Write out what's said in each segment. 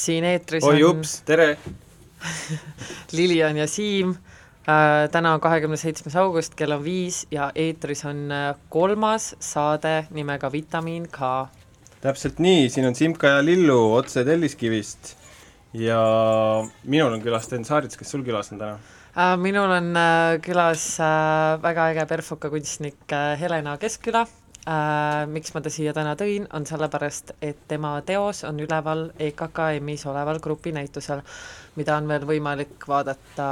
siin eetris oi on ups, tere! Lilian ja Siim äh,, täna on kahekümne seitsmes august, kell on viis ja eetris on äh, kolmas saade nimega Vitamiin K. täpselt nii, siin on Simka ja Lillu otse Telliskivist ja minul on külas Sten Saarits, kes sul külas on täna? Äh, minul on äh, külas väga äge perfoka kunstnik äh, Helena Keskküla äh,. miks ma ta siia täna tõin, on sellepärast, et tema teos on üleval EKKM-is oleval grupinäitusel, mida on veel võimalik vaadata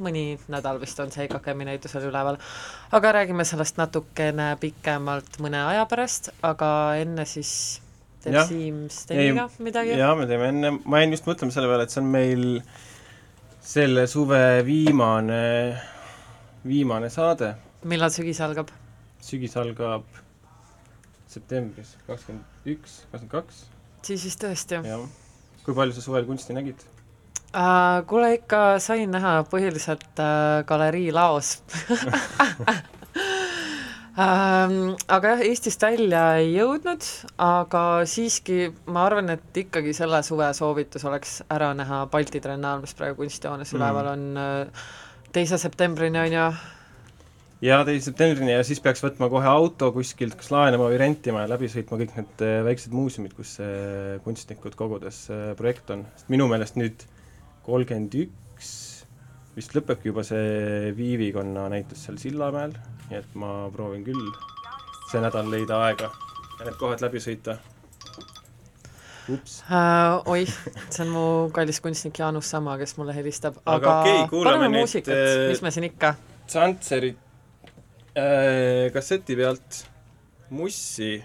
mõni nädal vist on see EKKM-i näitusel üleval. aga räägime sellest natukene pikemalt mõne aja pärast, aga enne siis teeb. Siim Steniga midagi. jaa, me teeme enne, ma jäin just mõtlema selle peale, et see on meil selle suve viimane, viimane saade, millal sügis algab? Sügis algab septembris kakskümmend üks, kakskümmend kaks, siis vist tõesti jah. kui palju sa suvel kunsti nägid? Uh, kuule ikka sain näha põhiliselt uh, galerii laos um. aga jah, Eestist välja ei jõudnud, aga siiski ma arvan, et ikkagi selle suve soovitus oleks ära näha Balti Triennaal, mis praegu kunstijoones Mm. üleval on uh, teise septembrini on ju. Ja teise septembrini ja siis peaks võtma kohe auto kuskilt kas laenama või rentima ja läbi sõitma kõik need eh, väiksed muuseumid, kus see kunstnikud kogudes eh, projekt on, sest minu meelest nüüd kolmkümmend üks vist lõpebki juba see Viivikonna näitus seal Sillamäel, nii et ma proovin küll see nädal leida aega ja need kohad läbi sõita. ups, Uh, oih, see on mu kallis kunstnik Jaanus Sama, kes mulle helistab, Aga aga kuulame paneme muusikat. mis me siin ikka? Zantseri äh, kasseti pealt Mussi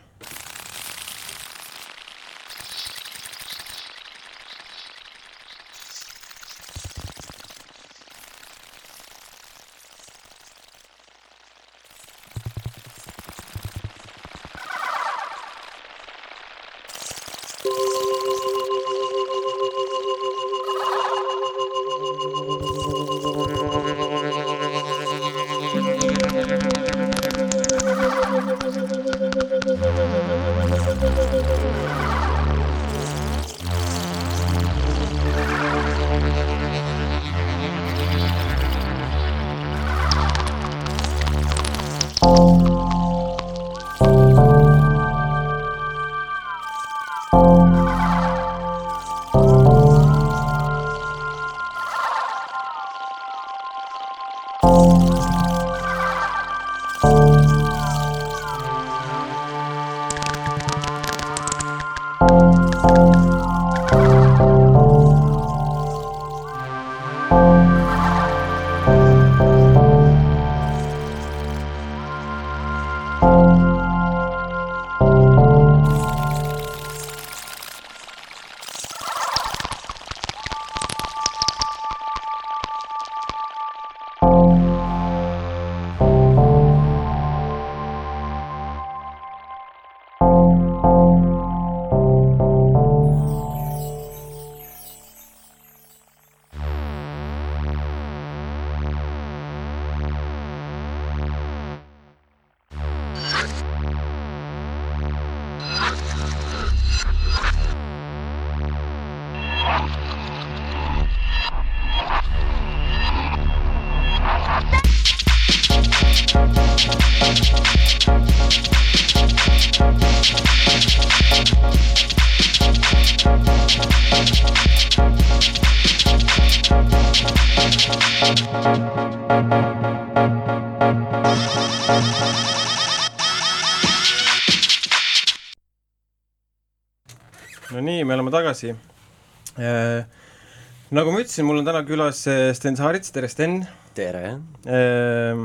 nagu ma ütlesin, mul on täna külas äh, Sten Saarits, tere Sten tere! äh,.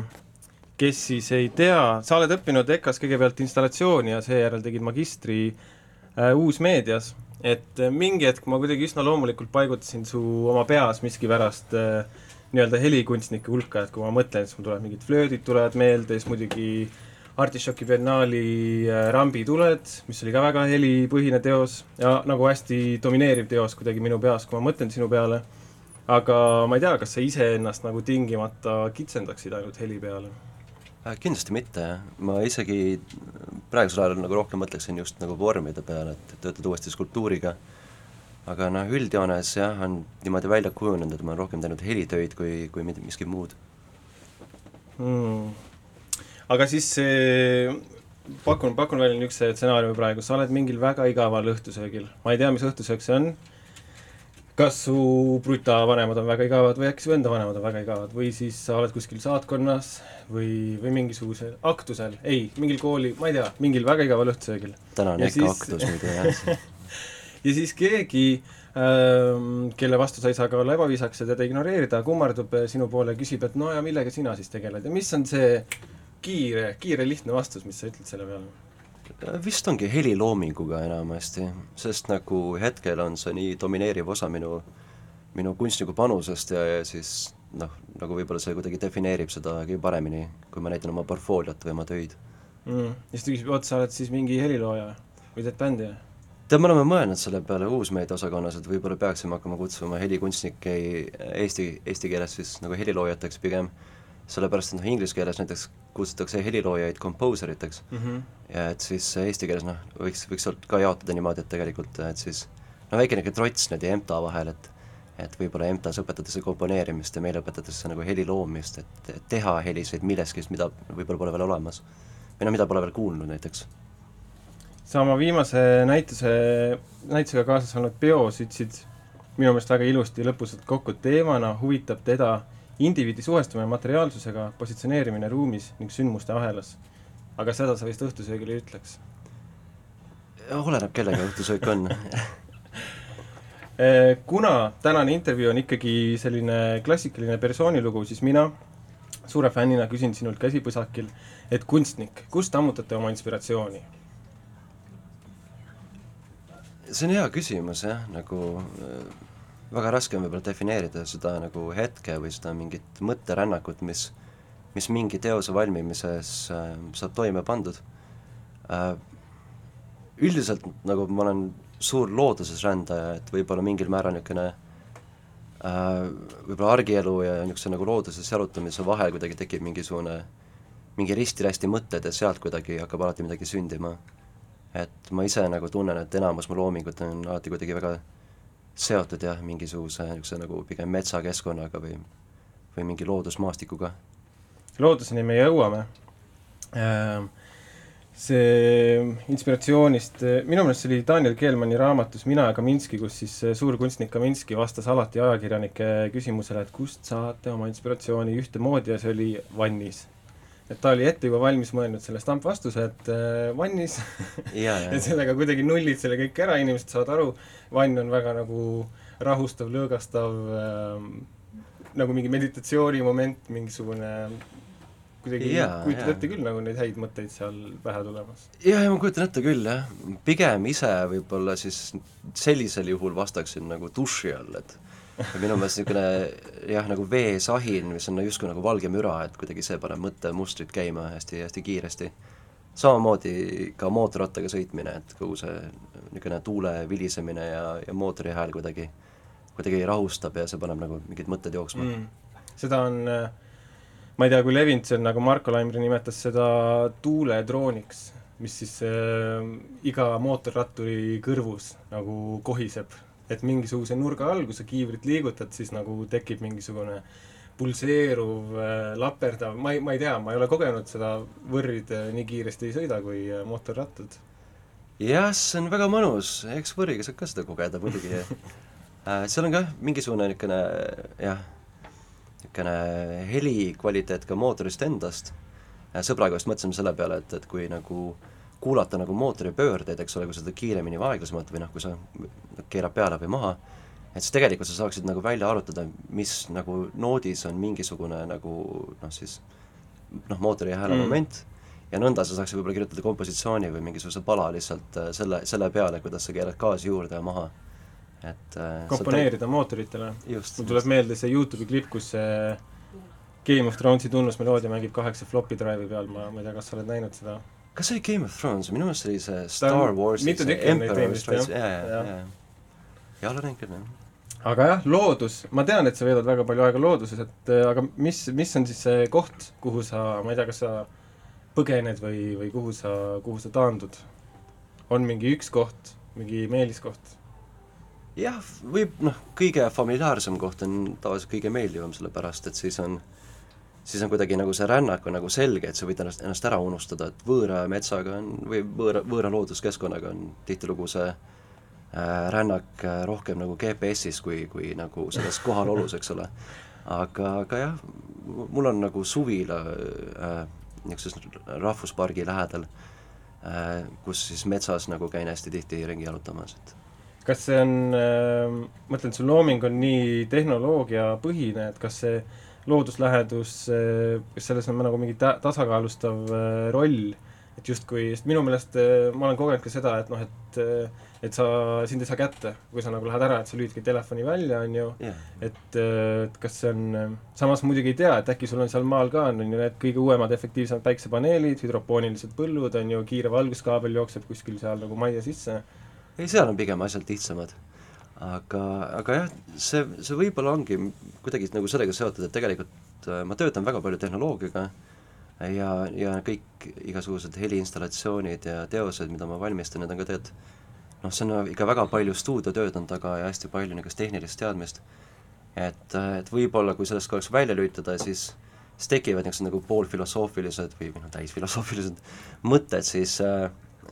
kes siis ei tea, sa oled õppinud EKA-s kõigepealt installatsiooni ja seejärel tegid magistri äh, uusmeedias, et äh, mingi hetk ma kuidagi üsna loomulikult paigutasin su oma peas miskipärast äh, nii-öelda helikunstnike hulka, et kui ma mõtlen, siis mul tulevad mingid flöödid tulevad meelde, siis muidugi Artišoki biennaali äh, Rambi tuled, mis oli ka väga helipõhine teos ja nagu hästi domineeriv teos kuidagi minu peas, kui ma mõtlen sinu peale. aga ma ei tea, kas sa iseennast nagu tingimata kitsendaksid ainult heli peale? Äh, kindlasti mitte, ma isegi praegusel ajal nagu rohkem mõtleksin just nagu vormide peale, et töötada uuesti skulptuuriga, aga noh, üldjoones jah, on niimoodi välja kujunenud, et ma olen rohkem teinud helitöid kui, kui miski muud mm.. Aga siis see pakun, pakun välja niisuguse stsenaariumi praegu, sa oled mingil väga igaval õhtusöögil, ma ei tea, mis õhtusöök see on, kas su bruta vanemad on väga igavad või äkki su enda vanemad on väga igavad? Või siis sa oled kuskil saatkonnas või, või mingisugusel aktusel, ei, mingil kooli, ma ei tea, mingil väga igaval õhtusöögil. täna on siis- aktus muidu jah. Ja siis keegi ähm, kelle vastu sa ei saa ka olla ebaviisakas ja teda ignoreerida, kummardub sinu poole küsib, et no ja millega sina siis tegeled? Ja mis on see kiire, kiire lihtne vastus, mis sa ütled selle peale? vist ongi heliloominguga enamasti, sest nagu hetkel on see nii domineeriv osa minu, minu kunstniku panusest ja, ja siis noh, nagu võib-olla see kuidagi defineerib seda kõige paremini, kui ma näitan oma portfooliot või oma töid. mm.. ja siis ta küsib, oot, sa oled siis mingi helilooja või teed bändi või? tead, me oleme mõelnud selle peale uusmeedia osakonnas, et võib-olla peaksime hakkama kutsuma helikunstnikke eesti, eesti keeles siis nagu heliloojateks pigem, sellepärast et noh, inglise keeles näiteks kutsutakse heliloojaid composer iteks mm. -hmm. ja et siis eesti keeles noh, võiks, võiks sealt ka jaotada niimoodi, et tegelikult et siis no väike niisugune trots niimoodi EMTA vahel, et et võib-olla EMTA-s õpetatakse komponeerimist ja meile õpetatakse nagu heli loomist, et, et teha heliseid millestki, mida võib-olla pole veel olemas. või no mida pole veel kuulnud näiteks. sa oma viimase näituse, näitusega kaasas olnud peos ütlesid minu meelest väga ilusti lõpus kokku, teemana huvitab teda indiviidi suhestumine materiaalsusega, positsioneerimine ruumis ning sündmuste ahelas. aga seda sa vist õhtusöögil ei ütleks? oleneb, kellega õhtusöök on Eh, kuna tänane intervjuu on ikkagi selline klassikaline persoonilugu, siis mina suure fännina küsin sinult käsipõsakil, et kunstnik, kust ammutate oma inspiratsiooni? see on hea küsimus jah, nagu äh, väga raske on võib-olla defineerida seda nagu hetke või seda mingit mõtterännakut, mis, mis mingi teose valmimises äh, saab toime pandud äh,. Üldiselt nagu ma olen suur looduses rändaja, et võib-olla mingil määral niisugune äh, võib-olla argielu ja niisuguse nagu looduses jalutamise vahel kuidagi tekib mingisugune mingi risti-rästi mõtted ja sealt kuidagi hakkab alati midagi sündima et ma ise nagu tunnen, et enamus mu loomingut on alati kuidagi väga seotud jah, mingisuguse niisuguse nagu pigem metsakeskkonnaga või või mingi loodusmaastikuga. looduseni me jõuame. see inspiratsioonist, minu meelest see oli Daniel Keelmanni raamatus Mina ja Kaminski, kus siis suur kunstnik Kaminski vastas alati ajakirjanike küsimusele, et kust saate oma inspiratsiooni ühtemoodi ja see oli vannis. Et ta oli ette juba valmis mõelnud selle stampvastuse, et äh, vannis ja, ja ja, sellega kuidagi nullid selle kõik ära, inimesed saavad aru, vann on väga nagu rahustav, lõõgastav ähm, nagu mingi meditatsioonimoment, mingisugune kuidagi kujutad ette küll nagu neid häid mõtteid seal pähe tulemas. ja, ja ma kujutan ette küll, jah. pigem ise võib-olla siis sellisel juhul vastaksin nagu duši all, et minu meelest niisugune jah, nagu veesahin, mis on justkui nagu valge müra, et kuidagi see paneb mõttemustrid käima hästi, hästi kiiresti. samamoodi ka mootorrattaga sõitmine, et kogu see niisugune tuule vilisemine ja, ja mootori hääl kuidagi, kuidagi rahustab ja see paneb nagu mingid mõtted jooksma mm.. seda on, ma ei tea, kui levinud see on, nagu Marko Laimri nimetas seda tuuledrooniks, mis siis äh, iga mootorratturi kõrvus nagu kohiseb. Et mingisuguse nurga all, kui sa kiivrit liigutad, siis nagu tekib mingisugune pulseeruv äh,, laperdav, ma ei, ma ei tea, ma ei ole kogenud seda, võrrid äh, nii kiiresti ei sõida kui äh, mootorrattad. jah, see on väga mõnus, eks võrriga saab ka seda kogeda muidugi äh, seal on kah mingisugune niisugune jah, niisugune heli kvaliteet ka mootorist endast. sõbraga just mõtlesime selle peale, et, et kui nagu kuulata nagu mootori pöördeid, eks ole, kui sa seda kiiremini või aeglasemalt või noh, kui sa keerad peale või maha, et siis tegelikult sa saaksid nagu välja arvutada, mis nagu noodis on mingisugune nagu noh, siis noh, mootori hääle Mm. moment ja nõnda sa saaksid võib-olla kirjutada kompositsiooni või mingisuguse pala lihtsalt äh, selle, selle peale, kuidas sa keerad gaasi juurde ja maha. et äh, komponeerida mootoritele. sa just, mul tuleb meelde see Youtube'i klipp, kus see Game of Thronesi tunnusmeloodia mängib kaheksa floppy drive'i peal, ma, ma ei tea, kas sa oled näinud seda? Kas see oli Game of Thrones, minu meelest oli see Ta Star Wars, mitu tükki on neid teinud jah? Jah. olen näinud küll, jah. aga jah, loodus, ma tean, et sa veedad väga palju aega looduses, et äh, aga mis, mis on siis see koht, kuhu sa, ma ei tea, kas sa põgened või, või kuhu sa, kuhu sa taandud? on mingi üks koht, mingi meeliskoht? jah, võib noh, kõige familiaarsem koht on tavaliselt kõige meeldivam, sellepärast et siis on siis on kuidagi nagu see rännak on nagu selge, et sa võid ennast, ennast ära unustada, et võõra metsaga on või võõra, võõra looduskeskkonnaga on tihtilugu see äh, rännak äh, rohkem nagu GPS-is kui, kui nagu selles kohalolus, eks ole. aga, aga jah, mul on nagu suvila äh, niisuguses rahvuspargi lähedal äh,, kus siis metsas nagu käin hästi tihti ringi jalutamas, et kas see on äh,, ma ütlen, see looming on nii tehnoloogiapõhine, et kas see looduslähedus, äh, kas selles on nagu mingi ta-, tasakaalustav äh, roll, et justkui, sest minu meelest äh, ma olen kogenud ka seda, et noh, et et sa, sind ei saa kätte, kui sa nagu lähed ära, et sa lülitad telefoni välja, on ju yeah., et, et kas see on, samas muidugi ei tea, et äkki sul on seal maal ka, on ju, need kõige uuemad efektiivsemad päiksepaneelid, hüdropoonilised põllud, on ju, kiire valguskaabel jookseb kuskil seal nagu majja sisse. ei, seal on pigem asjad lihtsamad. Aga, aga jah, see, see võib-olla ongi kuidagi nagu sellega seotud, et tegelikult äh, ma töötan väga palju tehnoloogiaga ja, ja kõik igasugused heliinstallatsioonid ja teosed, mida ma valmistan, need on ka tegelikult noh, see on ikka väga palju stuudiotööd on taga ja hästi palju niisugust tehnilist teadmist, et, et võib-olla kui sellest korraks välja lülitada, siis siis tekivad niisugused nagu poolfilosoofilised või noh, täisfilosoofilised mõtted siis,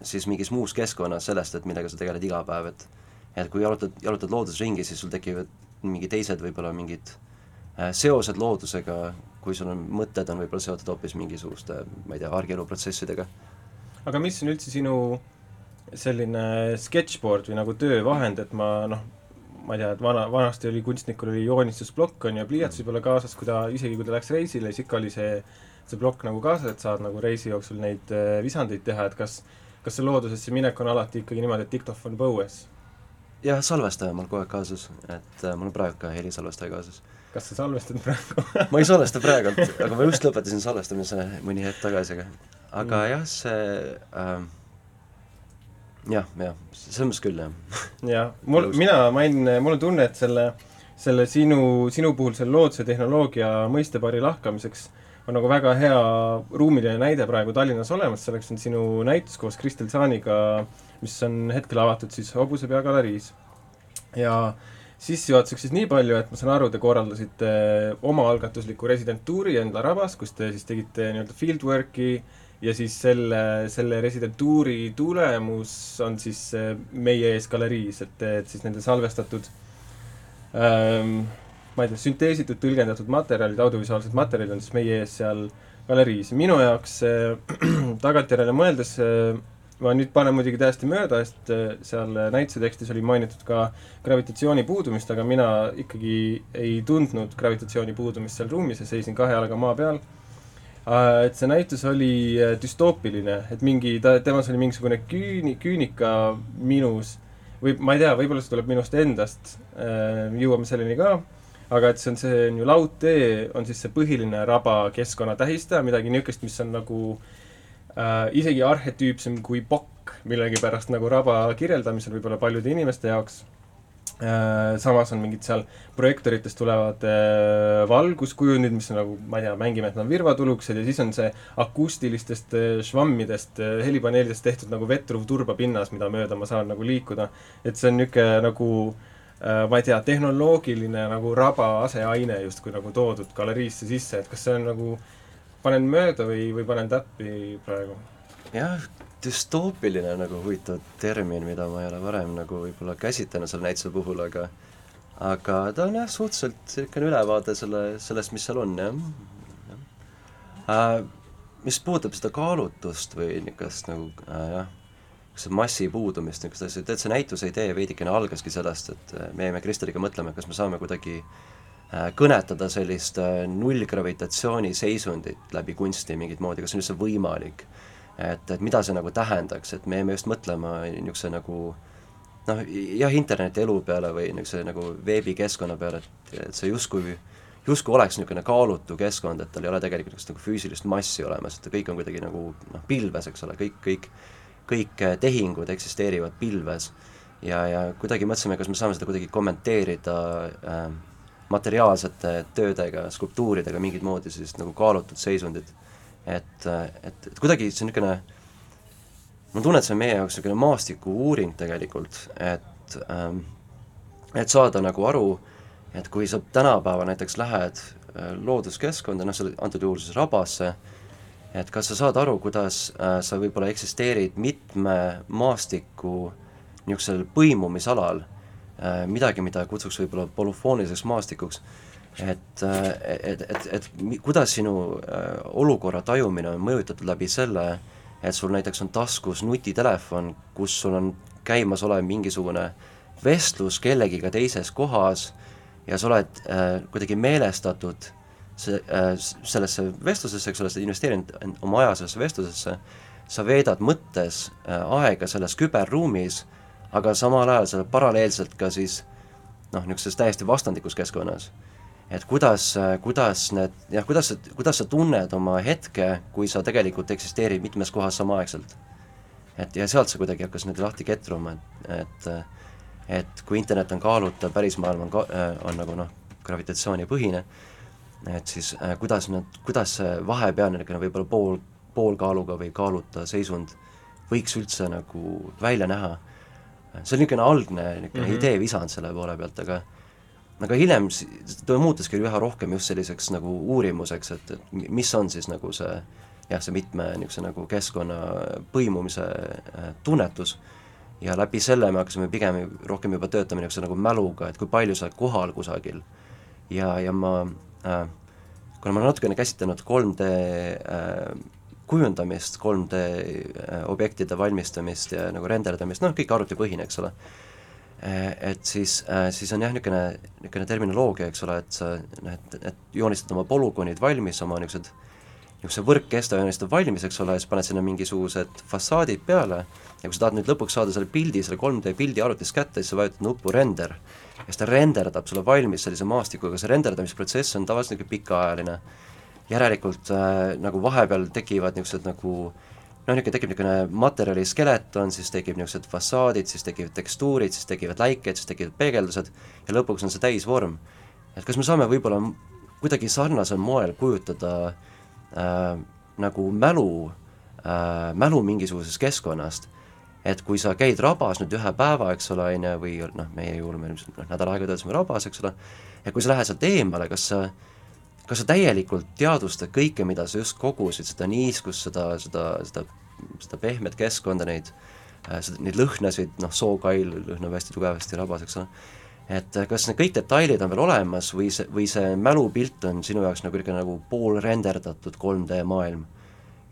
siis mingis muus keskkonnas sellest, et millega sa tegeled iga päev, et et kui jalutad, jalutad looduses ringi, siis sul tekivad mingi teised võib-olla mingid äh, seosed loodusega, kui sul on, mõtted on võib-olla seotud hoopis mingisuguste, ma ei tea, argieluprotsessidega. aga mis on üldse sinu selline sketšboard või nagu töövahend, et ma noh, ma ei tea, et vana, vanasti oli kunstnikul oli joonistusplokk on ju, pliiats võib-olla kaasas, kui ta, isegi kui ta läks reisile, siis ikka oli see, see plokk nagu kaasas, et saad nagu reisi jooksul neid äh, visandeid teha, et kas kas see loodusesse minek on alati ikkagi niimoodi, et diktofon põues? Jah, salvestaja on mul kogu aeg kaasas, et äh, mul on praegu ka helisalvestaja kaasas. kas sa salvestad praegu ma ei salvesta praegult, aga ma just lõpetasin salvestamise mõni hetk tagasi, aga aga mm. jah, see äh, jah, jah, selles mõttes küll, jah. jah, mul, mina mainin, mul on tunne, et selle, selle sinu, sinu puhul selle looduse tehnoloogia mõistepari lahkamiseks on nagu väga hea ruumiline näide praegu Tallinnas olemas, selleks on sinu näitus koos Kristel Saaniga, mis on hetkel avatud siis Hobusepea galeriis. ja sissejuhatuseks siis nii palju, et ma saan aru, te korraldasite omaalgatusliku residentuuri enda rabas, kus te siis tegite nii-öelda fieldwork'i ja siis selle, selle residentuuri tulemus on siis meie ees galeriis, et, et siis nende salvestatud ähm, ma ei tea, sünteesitud, tõlgendatud materjalid, audiovisuaalsed materjalid on siis meie ees seal galeriis. minu jaoks äh, tagantjärele mõeldes äh, ma nüüd panen muidugi täiesti mööda, sest äh, seal näituse tekstis oli mainitud ka gravitatsiooni puudumist, aga mina ikkagi ei tundnud gravitatsiooni puudumist seal ruumis ja seisin kahe jalaga maa peal. Äh, et see näitus oli äh, düstoopiline, et mingi, ta, temas oli mingisugune küüni, küünika minus või ma ei tea, võib-olla see tuleb minust endast, jõuame selleni ka, aga et see on, see on ju laudtee, on siis see põhiline raba keskkonna tähistaja, midagi niisugust, mis on nagu äh, isegi arhetüüpsem kui pokk millegipärast nagu raba kirjeldamisel võib-olla paljude inimeste jaoks Äh, samas on mingid seal projektoritest tulevad äh, valguskujundid, mis on nagu, ma ei tea, mängime, et nad on virvatulukesed ja siis on see akustilistest äh, švammidest, helipaneelidest tehtud nagu vetruv turbapinnas, mida mööda ma saan nagu liikuda. et see on niisugune nagu ma ei tea, tehnoloogiline nagu raba aseaine justkui nagu toodud galeriisse sisse, et kas see on nagu, panen mööda või, või panen täppi praegu? jah, düstoopiline nagu huvitav termin, mida ma ei ole varem nagu võib-olla käsitlenud selle näituse puhul, aga aga ta on jah, suhteliselt niisugune ülevaade selle, sellest, mis seal on, jah. Äh, mis puudutab seda kaalutlust või niisugust nagu äh, jah, niisuguse massi puudumist, niisugust asja, tead see näituse idee veidikene algaski sellest, et äh, me jäime Kristeliga mõtlema, kas me saame kuidagi äh, kõnetada sellist äh, nullgravitatsiooni seisundit läbi kunsti mingit moodi, kas see on üldse võimalik et, et mida see nagu tähendaks, et me jäime just mõtlema niisuguse nagu noh, jah, internetielu peale või niisuguse nagu veebikeskkonna peale, et, et see justkui, justkui oleks niisugune kaalutu keskkond, et tal ei ole tegelikult niisugust nagu füüsilist massi olemas, et kõik on kuidagi nagu noh, pilves, eks ole, kõik, kõik, kõik tehingud eksisteerivad pilves. ja, ja kuidagi mõtlesime, kas me saame seda kuidagi kommenteerida äh, materiaalsete töödega, skulptuuridega mingit moodi sellist nagu kaalutud seisundit. Et, et, et kuidagi see on niisugune, ma tunnen, et see on meie jaoks niisugune maastikuuuring tegelikult, et ähm, et saada nagu aru, et kui sa tänapäeva näiteks lähed äh, looduskeskkonda, noh, selle, antud juhul siis rabasse, et kas sa saad aru, kuidas äh, sa võib-olla eksisteerid mitme maastiku niisugusel põimumisalal midagi, mida kutsuks võib-olla polüfooniliseks maastikuks, et, äh, et, et, et kuidas sinu äh, olukorra tajumine on mõjutatud läbi selle, et sul näiteks on taskus nutitelefon, kus sul on käimasolev mingisugune vestlus kellegiga teises kohas ja sa oled äh, kuidagi meelestatud see äh,, sellesse vestlusesse, eks ole, sa investeerid oma aja sellesse vestlusesse, sa veedad mõttes äh, aega selles küberruumis, aga samal ajal sa oled paralleelselt ka siis noh, niisuguses täiesti vastandlikus keskkonnas. et kuidas, kuidas need, jah, kuidas sa, kuidas sa tunned oma hetke, kui sa tegelikult eksisteerid mitmes kohas samaaegselt. et ja sealt see kuidagi hakkas nüüd lahti ketruma, et, et et kui internet on kaaluta, pärismaailm on ka-, on nagu noh, gravitatsioonipõhine, et siis äh, kuidas nad, kuidas see vahepealne niisugune võib-olla pool, poolkaaluga või kaaluta seisund võiks üldse nagu välja näha. See oli niisugune algne niisugune mm -hmm. ideevisand selle poole pealt, aga aga hiljem ta muutuski üha rohkem just selliseks nagu uurimuseks, et, et mis on siis nagu see jah, see mitme niisuguse nagu keskkonna põimumise äh, tunnetus ja läbi selle me hakkasime pigem rohkem juba töötama niisuguse nagu mäluga, et kui palju sa oled kohal kusagil. ja, ja ma äh,, kuna ma olen natukene käsitlenud 3D äh, kujundamist, 3D äh, objektide valmistamist ja nagu renderdamist, noh, kõik arvutipõhine, eks ole äh,, et siis äh,, siis on jah, niisugune, niisugune terminoloogia, eks ole, et sa noh, et, et joonistad oma polügoonid valmis, oma niisugused niisuguse võrkkesta joonistab valmis, eks ole, siis paned sinna mingisugused fassaadid peale ja kui sa tahad nüüd lõpuks saada selle pildi, selle 3D pildi arvutist kätte, siis sa vajutad nuppu render. ja siis ta renderdab sulle valmis sellise maastikuga, see renderdamisprotsess on tavaliselt niisugune pikaajaline. Järelikult äh, nagu vahepeal tekivad niisugused nagu noh, niisugune tekib niisugune materjali skeleton, siis tekib niisugused fassaadid, siis tekivad tekstuurid, siis tekivad läiked, siis tekivad peegeldused ja lõpuks on see täisvorm. et kas me saame võib-olla kuidagi sarnasel moel kujutada äh, nagu mälu äh,, mälu mingisugusest keskkonnast, et kui sa käid rabas nüüd ühe päeva, eks ole, on ju, või noh, meie juhul me ilmselt noh, nädal aega töötasime rabas, eks ole, ja kui sa lähed sealt eemale, kas sa kas sa täielikult teadvustad kõike, mida sa just kogusid, seda niiskust, seda, seda, seda, seda pehmet keskkonda, neid äh,, neid lõhnasid, noh, sookail lõhnab hästi tugevasti rabas, eks ole, et kas need kõik detailid on veel olemas või see, või see mälupilt on sinu jaoks nagu niisugune nagu poolrenderdatud 3D maailm?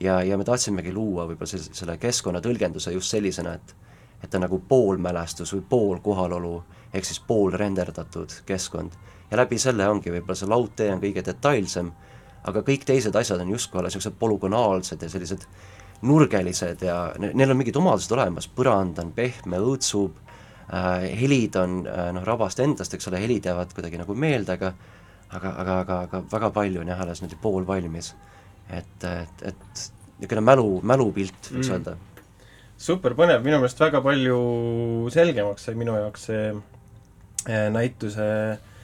ja, ja me tahtsimegi luua võib-olla selle, selle keskkonna tõlgenduse just sellisena, et et ta nagu poolmälestus või pool kohalolu, ehk siis pool renderdatud keskkond. Ja läbi selle ongi võib-olla see laudtee on kõige detailsem, aga kõik teised asjad on justkui alles niisugused polügonaalsed ja sellised nurgelised ja neil on mingid omadused olemas, põrand on pehme, õõtsub, äh, helid on äh, noh, rabast endast, eks ole, helid jäävad kuidagi nagu meelde, aga aga, aga, aga, aga väga palju on jah, alles niimoodi poolvalmis. et, et, et niisugune mälu, mälupilt, võiks mm. öelda. super põnev, minu meelest väga palju selgemaks sai minu jaoks see äh, näituse äh,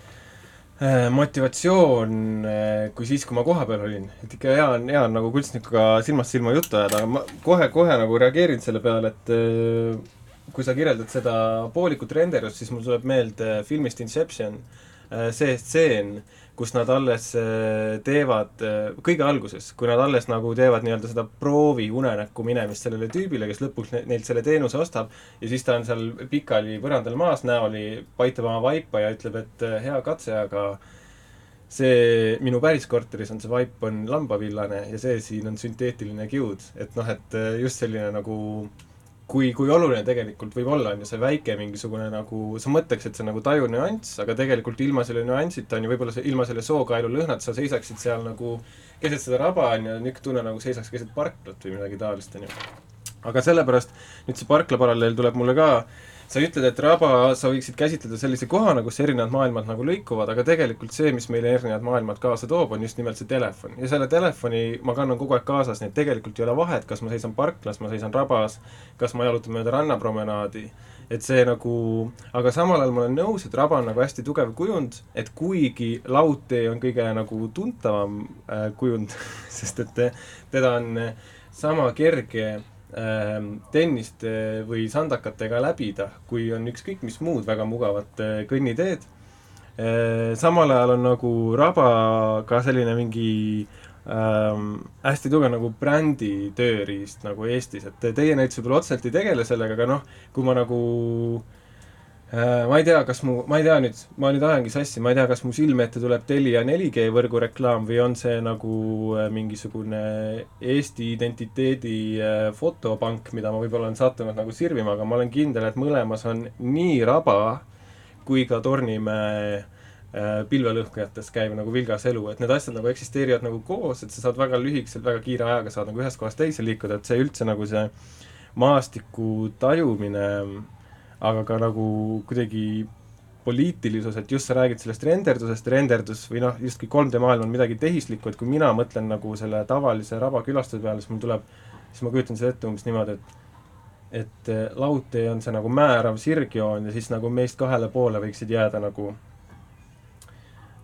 motivatsioon äh, kui siis, kui ma kohapeal olin, et ikka hea on, hea on nagu kunstnikuga silmast silma juttu ajada, aga ma kohe-kohe nagu reageerin selle peale, et kui sa kirjeldad seda poolikut renderust, siis mul tuleb meelde filmist Inception äh, see stseen, kus nad alles äh, teevad, äh, kõige alguses, kui nad alles nagu teevad nii-öelda seda proovi unenäkku minemist sellele tüübile, kes lõpuks neilt selle teenuse ostab, ja siis ta on seal pikali põrandal maas, näoli paitab oma vaipa ja ütleb, et hea katse, aga see minu päris korteris on see vaip on lambavillane ja see siin on sünteetiline kiud, et noh, et just selline nagu äh, kui, kui oluline tegelikult võib olla, on ju, see väike mingisugune nagu, sa mõtleks, et see on nagu taju nüanss, aga tegelikult ilma selle nüansita on ju võib-olla see, ilma selle sookaelu lõhnata sa seisaksid seal nagu keset seda raba, on ju, niisugune tunne nagu seisaks keset parklat või midagi taolist, on ju. aga sellepärast nüüd see parkla paralleel tuleb mulle ka sa ütled, et raba sa võiksid käsitleda sellise kohana, kus erinevad maailmad nagu lõikuvad, aga tegelikult see, mis meile erinevad maailmad kaasa toob, on just nimelt see telefon. ja selle telefoni ma kannan kogu aeg kaasas, nii et tegelikult ei ole vahet, kas ma seisan parklas, ma seisan rabas, kas ma jalutan mööda rannapromenaadi, et see nagu, aga samal ajal ma olen nõus, et raba on nagu hästi tugev kujund, et kuigi laudtee on kõige nagu tuntavam äh, kujund sest et teda on sama kerge tenniste või sandakatega läbida, kui on ükskõik mis muud väga mugavat äh, kõnniteed. Samal ajal on nagu raba ka selline mingi ähm, hästi tugev nagu brändi tööriist nagu Eestis, et teie näiteks võib-olla otseselt ei tegele sellega, aga noh, kui ma nagu äh, Äh, ma ei tea, kas mu, ma ei tea nüüd, ma nüüd ajangi sassi, ma ei tea, kas mu silme ette tuleb Telia 4G võrgu reklaam või on see nagu äh, mingisugune Eesti identiteedi äh, fotopank, mida ma võib-olla olen sattunud nagu sirvima, aga ma olen kindel, et mõlemas on nii raba kui ka Tornimäe pilvelõhkujates käiv nagu vilgas elu, et need asjad nagu eksisteerivad nagu koos, et sa saad väga lühikeselt, väga kiire ajaga saad nagu ühest kohast teise liikuda, et see üldse nagu see maastiku tajumine aga ka nagu kuidagi poliitilisus, et just sa räägid sellest renderdusest, renderdus või noh, justkui 3D maailm on midagi tehislikku, et kui mina mõtlen nagu selle tavalise raba külastuse peale, siis mul tuleb, siis ma kujutan seda ette umbes niimoodi, et et eh, laudtee on see nagu määrav sirgjoon ja siis nagu meist kahele poole võiksid jääda nagu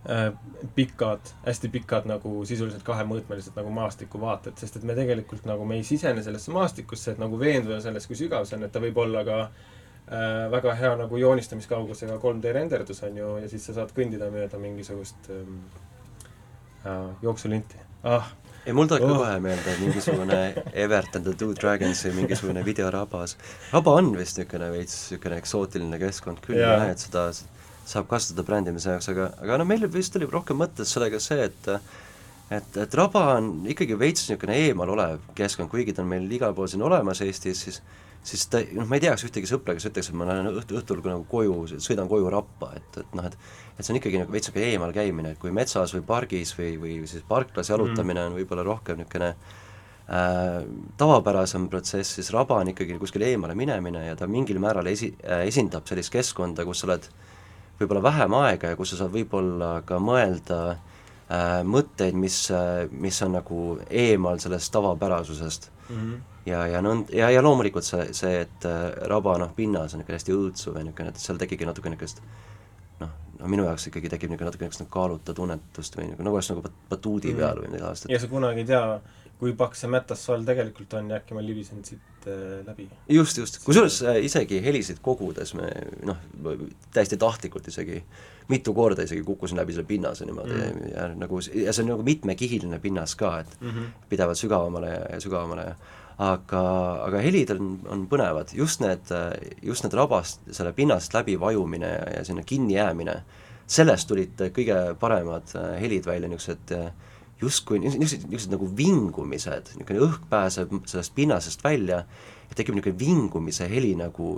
äh, pikad, hästi pikad nagu sisuliselt kahemõõtmelised nagu maastikuvaated, sest et me tegelikult nagu, me ei sisene sellesse maastikusse, et nagu veenduda selles, kui sügav see on, et ta võib olla ka äh, väga hea nagu joonistamiskaugusega 3D renderdus on ju, ja siis sa saad kõndida mööda mingisugust ähm, äh, jooksulinti. ah. ei, mul tuleb oh. kohe meelde mingisugune Evert and the Two Dragonsi mingisugune videorabas. raba on vist niisugune veits niisugune eksootiline keskkond küll jah, et seda saab kasutada brändimise jaoks, aga, aga no meil vist oli rohkem mõttes sellega see, et et, et raba on ikkagi veits niisugune eemal olev keskkond, kuigi ta on meil igal pool siin olemas Eestis, siis siis ta, noh, ma ei tea, kas ühtegi sõpra, kes ütleks, et ma lähen õhtu, õhtul nagu koju, sõidan koju rappa, et, et noh, et et see on ikkagi nagu veits niisugune eemal käimine, et kui metsas või pargis või, või siis parklas jalutamine mm. on võib-olla rohkem niisugune äh, tavapärasem protsess, siis raba on ikkagi kuskile eemale minemine ja ta mingil määral esi- äh,, esindab sellist keskkonda, kus sa oled võib-olla vähem aega ja kus sa saad võib-olla ka mõelda äh, mõtteid, mis äh,, mis on nagu eemal sellest tavapärasusest mm. -hmm ja, ja nõnd-, ja, ja loomulikult see, see, et äh, raba noh, pinnas on niisugune hästi õõtsuv ja niisugune, et seal tekibki natuke niisugust noh, no minu jaoks ikkagi tekib niisugune natuke niisugust kaaluta tunnetust või nagu, nagu oleks nagu batuudi mm. peal või midagi aastat. ja sa kunagi ei tea, kui paks see mätassool tegelikult on ja äkki ma libisen siit äh, läbi. just, just, kusjuures äh, isegi helisid kogudes me noh, täiesti tahtlikult isegi mitu korda isegi kukkusin läbi selle pinnase niimoodi mm. ja nagu, ja see on nagu mitmekihiline pinnas ka, et mm -hmm. pidevalt sügavamale ja, ja sügavamale ja aga, aga helid on, on põnevad, just need, just need rabast, selle pinnast läbi vajumine ja, ja sinna kinnijäämine, sellest tulid kõige paremad äh, helid välja, niisugused äh, justkui niisugused, niisugused nagu vingumised, niisugune õhk pääseb sellest pinnasest välja ja tekib niisugune vingumise heli nagu,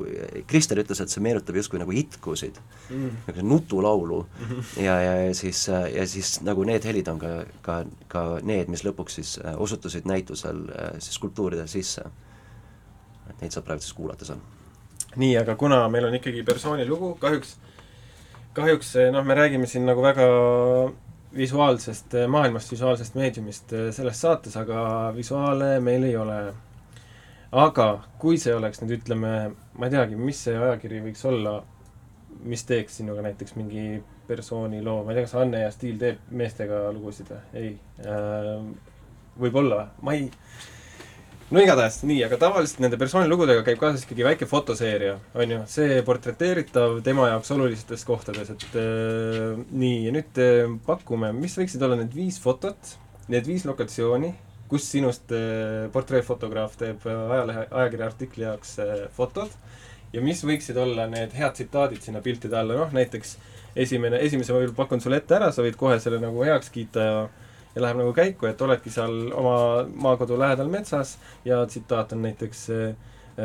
Kristel ütles, et see meenutab justkui nagu itkusid mm., niisugune nutulaulu mm -hmm. ja, ja, ja siis, ja siis nagu need helid on ka, ka, ka need, mis lõpuks siis äh, osutusid näitusel äh, siis skulptuuridel sisse. et neid saab praegu siis kuulata seal. nii, aga kuna meil on ikkagi persoonilugu, kahjuks, kahjuks noh, me räägime siin nagu väga visuaalsest maailmast, visuaalsest meediumist äh, selles saates, aga visuaale meil ei ole aga kui see oleks nüüd ütleme, ma ei teagi, mis see ajakiri võiks olla, mis teeks sinuga näiteks mingi persooni loo, ma ei tea, kas Anne ja Stiil teeb meestega lugusid või? ei äh,. võib-olla, ma ei, no igatahes nii, aga tavaliselt nende persoonilugudega käib kaasas ikkagi väike fotoseeria, on ju, see portreteeritav tema jaoks olulistes kohtades, et äh, nii, ja nüüd äh, pakume, mis võiksid olla need viis fotot, need viis lokatsiooni kus sinust äh, portreefotograaf teeb äh, ajalehe, ajakirja artikli jaoks äh, fotod ja mis võiksid olla need head tsitaadid sinna piltide alla, noh näiteks esimene, esimese ma pakun sulle ette ära, sa võid kohe selle nagu heaks kiita ja ja läheb nagu käiku, et oledki seal oma maakodu lähedal metsas ja tsitaat on näiteks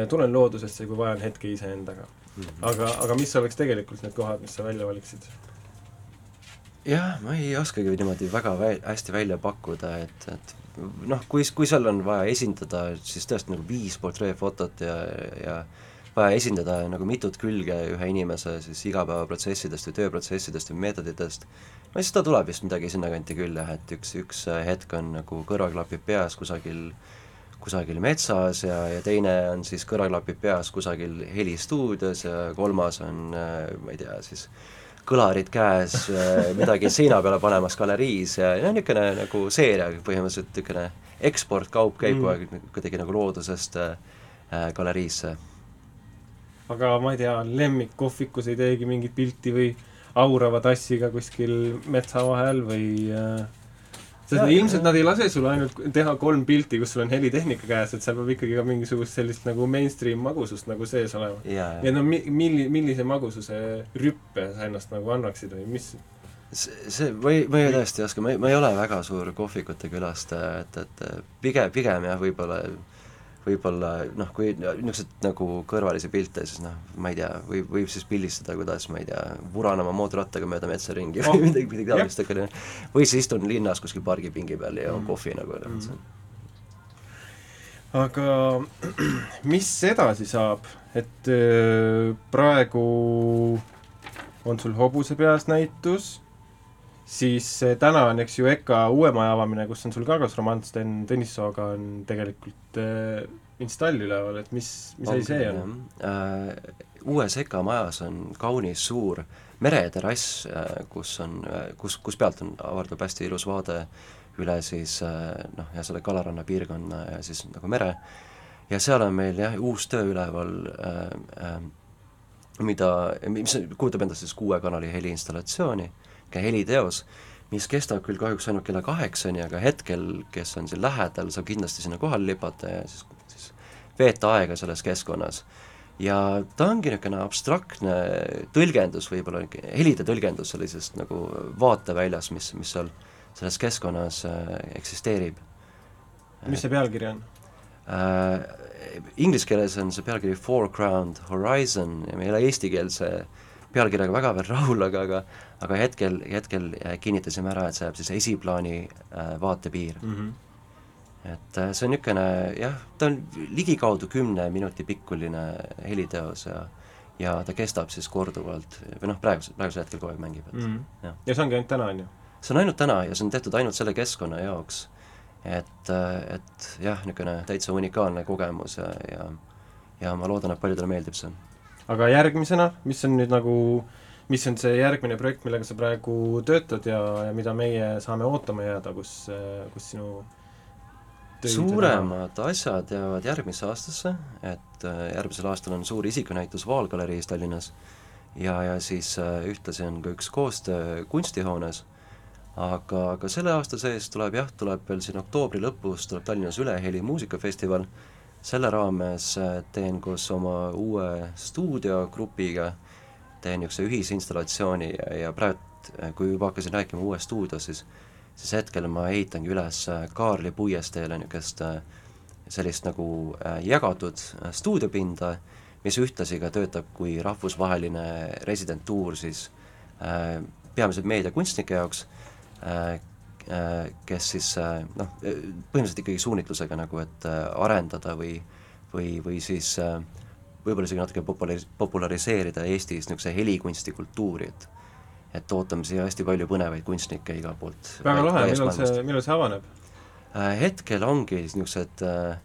tulen loodusesse, kui vajan hetke iseendaga. -hmm. aga, aga mis oleks tegelikult need kohad, mis sa välja valiksid? jah, ma ei oskagi niimoodi väga vä-, hästi välja pakkuda, et, et noh, kui, kui seal on vaja esindada siis tõesti nagu viis portreefotot ja, ja vaja esindada nagu mitut külge ühe inimese siis igapäevaprotsessidest või tööprotsessidest või meetoditest, no siis ta tuleb vist midagi sinnakanti küll jah, et üks, üks hetk on nagu kõrvaklapid peas kusagil kusagil metsas ja, ja teine on siis kõrvaklapid peas kusagil helistuudios ja kolmas on ma ei tea, siis kõlarid käes, äh, midagi seina peale panemas galeriis ja, ja niisugune nagu seeria põhimõtteliselt niisugune eksportkaup käib mm. kogu aeg kuidagi nagu loodusest äh, äh, galeriisse. aga ma ei tea, lemmikkohvikus ei teegi mingit pilti või aurava tassiga kuskil metsa vahel või äh, sest ja, ilmselt ja. nad ei lase sul ainult teha kolm pilti, kus sul on helitehnika käes, et seal peab ikkagi ka mingisugust sellist nagu mainstream magusust nagu sees olema. ja no mi-, milli-, millise magususe rüppe sa ennast nagu annaksid või mis see, see, ma ei, ma ei tõesti oska, ma ei, ma ei ole väga suur kohvikute külastaja, et, et pigem, pigem jah, võib-olla võib-olla noh, kui niisuguseid nagu kõrvalisi pilte, siis noh, ma ei tea, võib, võib siis pildistada, kuidas ma ei tea, vuran oma mootorrattaga mööda metsa ringi oh. või midagi, midagi taolist, aga või siis istun linnas kuskil pargipingi peal ja joon mm. kohvi nagu mm. aga mis edasi saab, et äh, praegu on sul hobuse peas näitus, siis äh, täna on, eks ju, EKA uue maja avamine, kus on sul ka koos Roman Sten Tõnissooga on tegelikult äh, install üleval, et mis, mis asi see on? Äh, uues EKA majas on kaunis suur mereterrass äh,, kus on äh,, kus, kus pealt on, avardub hästi ilus vaade üle siis äh, noh, ja selle Kalaranna piirkonna ja siis nagu mere, ja seal on meil jah, uus töö üleval äh, äh, mida, mis kujutab endast siis kuue kanali heliinstallatsiooni, heliteos, mis kestab küll kahjuks ainult kella kaheksani, aga hetkel, kes on siin lähedal, saab kindlasti sinna kohale lipata ja siis, siis veeta aega selles keskkonnas. ja ta ongi niisugune abstraktne tõlgendus võib-olla, helide tõlgendus sellisest nagu vaateväljast, mis, mis seal selles keskkonnas äh, eksisteerib. mis see pealkiri on äh,? Inglise keeles on see pealkiri Foreground Horizon ja me ei ole eestikeelse pealkirjaga väga veel rahul, aga, aga aga hetkel, hetkel äh, kinnitasime ära, et see jääb siis esiplaani äh, vaatepiir mm. -hmm. et äh, see on niisugune jah, ta on ligikaudu kümne minuti pikkuline heliteos ja ja ta kestab siis korduvalt või noh, praegusel, praegusel hetkel kogu aeg mängib, et mm -hmm. jah. ja see ongi ainult täna, on ju? see on ainult täna ja see on tehtud ainult selle keskkonna jaoks. et, et jah, niisugune täitsa unikaalne kogemus ja, ja ja ma loodan, et paljudele meeldib see. aga järgmisena, mis on nüüd nagu äh, mis on see järgmine projekt, millega sa praegu töötad ja, ja mida meie saame ootama jääda, kus, kus sinu suuremad asjad jäävad järgmisse aastasse, et äh, järgmisel aastal on suur isikunäitus Vaalgaleriis Tallinnas ja, ja siis äh, ühtlasi on ka üks koostöö kunstihoones, aga, aga selle aasta sees tuleb jah, tuleb veel siin oktoobri lõpus tuleb Tallinnas Üleheli muusikafestival, selle raames äh, teen koos oma uue stuudiogrupiga teen niisuguse ühisinstallatsiooni ja, ja praegu, kui juba hakkasin rääkima uuest stuudios, siis siis hetkel ma ehitangi üles äh, Kaarli puiesteele niisugust äh, sellist nagu jagatud stuudiopinda, mis ühtlasi ka töötab kui rahvusvaheline residentuur siis peamiselt meediakunstnike jaoks, kes siis noh, põhimõtteliselt ikkagi suunitlusega nagu, et arendada või või, või siis äh, võib-olla isegi natuke popularis-, populariseerida Eestis niisuguse helikunsti kultuuri, et et ootame siia hästi palju põnevaid kunstnikke igalt poolt. väga lahe, millal see, millal see avaneb äh,? Hetkel ongi niisugused äh,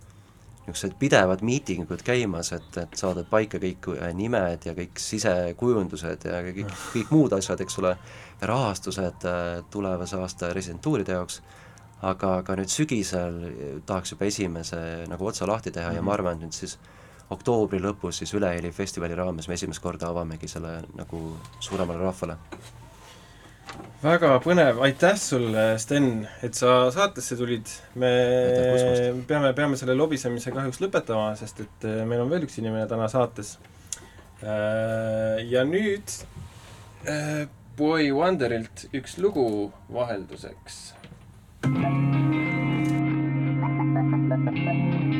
niisugused pidevad miitingud käimas, et, et saada paika kõik äh, nimed ja kõik sisekujundused ja kõik, kõik muud asjad, eks ole, rahastused äh, tulevase aasta residentuuride jaoks, aga, aga nüüd sügisel tahaks juba esimese nagu otsa lahti teha mm -hmm. ja ma arvan, et nüüd siis oktoobri lõpus siis Üleheli festivali raames me esimest korda avamegi selle nagu suuremale rahvale. väga põnev, aitäh sulle, Sten, et sa saatesse tulid. me peame, peame selle lobisemise kahjuks lõpetama, sest et äh, meil on veel üks inimene täna saates. Äh, ja nüüd äh, Boy Wonderilt üks lugu vahelduseks. thank you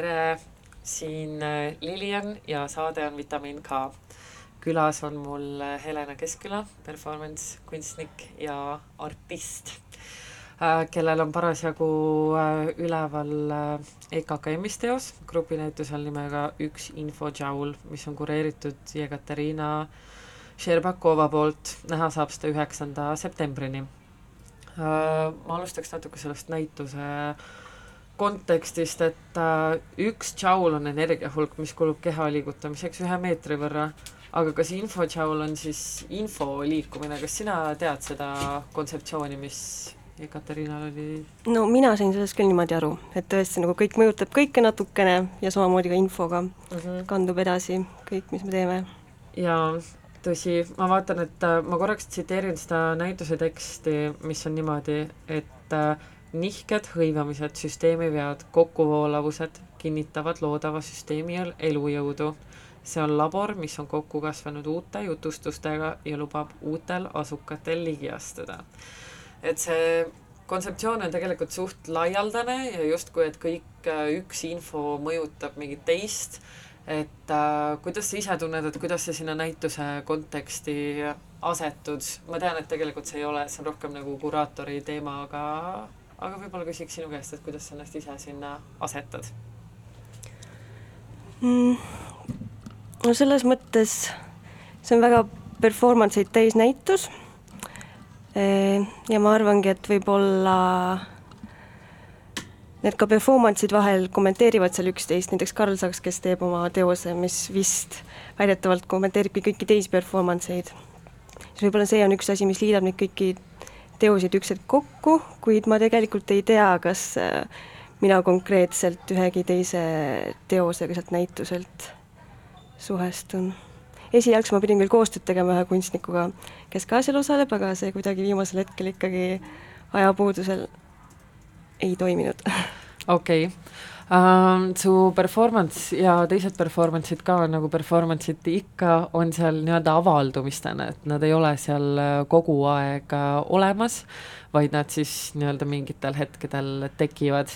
tere, siin äh, Lilian ja saade on Vitamiin K. külas on mul äh, Helena Keskküla, performance kunstnik ja artist, kellel on parasjagu üleval EKKM-is teos grupinäitusel nimega Üks infodžaul, mis on kureeritud Jekaterina Šerbakova poolt, näha saab seda üheksanda septembrini. Ma alustaks natuke sellest näituse kontekstist, et äh, üks džaul on energiahulk, mis kulub keha liigutamiseks ühe meetri võrra, aga kas infodžaul on siis info liikumine, kas sina tead seda kontseptsiooni, mis Ekaterinal oli? no mina sain sellest küll niimoodi aru, et tõesti nagu kõik mõjutab kõike natukene ja samamoodi ka infoga mm -hmm. kandub edasi kõik, mis me teeme. jaa, tõsi, ma vaatan, et äh, ma korraks tsiteerin seda näituse teksti, mis on niimoodi, et äh, nihked, hõivamised, süsteemivead, kokkuvoolavused kinnitavad loodava süsteemi elujõudu. see on labor, mis on kokku kasvanud uute jutustustega ja lubab uutel asukatel ligi astuda. et see kontseptsioon on tegelikult suht laialdane ja justkui, et kõik üks info mõjutab mingit teist, et äh, kuidas sa ise tunned, et kuidas sa sinna näituse konteksti asetud, ma tean, et tegelikult see ei ole, see on rohkem nagu kuraatori teema, aga aga võib-olla küsiks sinu käest, et kuidas sa ennast ise sinna asetad mm.? no selles mõttes see on väga performance eid täis näitus. ja ma arvangi, et võib-olla need ka performance'id vahel kommenteerivad seal üksteist, näiteks Karl Saks, kes teeb oma teose, mis vist väidetavalt kommenteeribki kõiki teisi performance eid. siis võib-olla see on üks asi, mis liidab neid kõiki teoseid üks hetk kokku, kuid ma tegelikult ei tea, kas äh, mina konkreetselt ühegi teise teosega sealt näituselt suhestun. esialgselt ma pidin küll koostööd tegema ühe kunstnikuga, kes ka seal osaleb, aga see kuidagi viimasel hetkel ikkagi ajapuudusel ei toiminud. okei okay uh,. su performance ja teised performance'id ka nagu performance'id ikka on seal nii-öelda avaldumistena, et nad ei ole seal äh, kogu aeg äh, olemas, vaid nad siis nii-öelda mingitel hetkedel tekivad.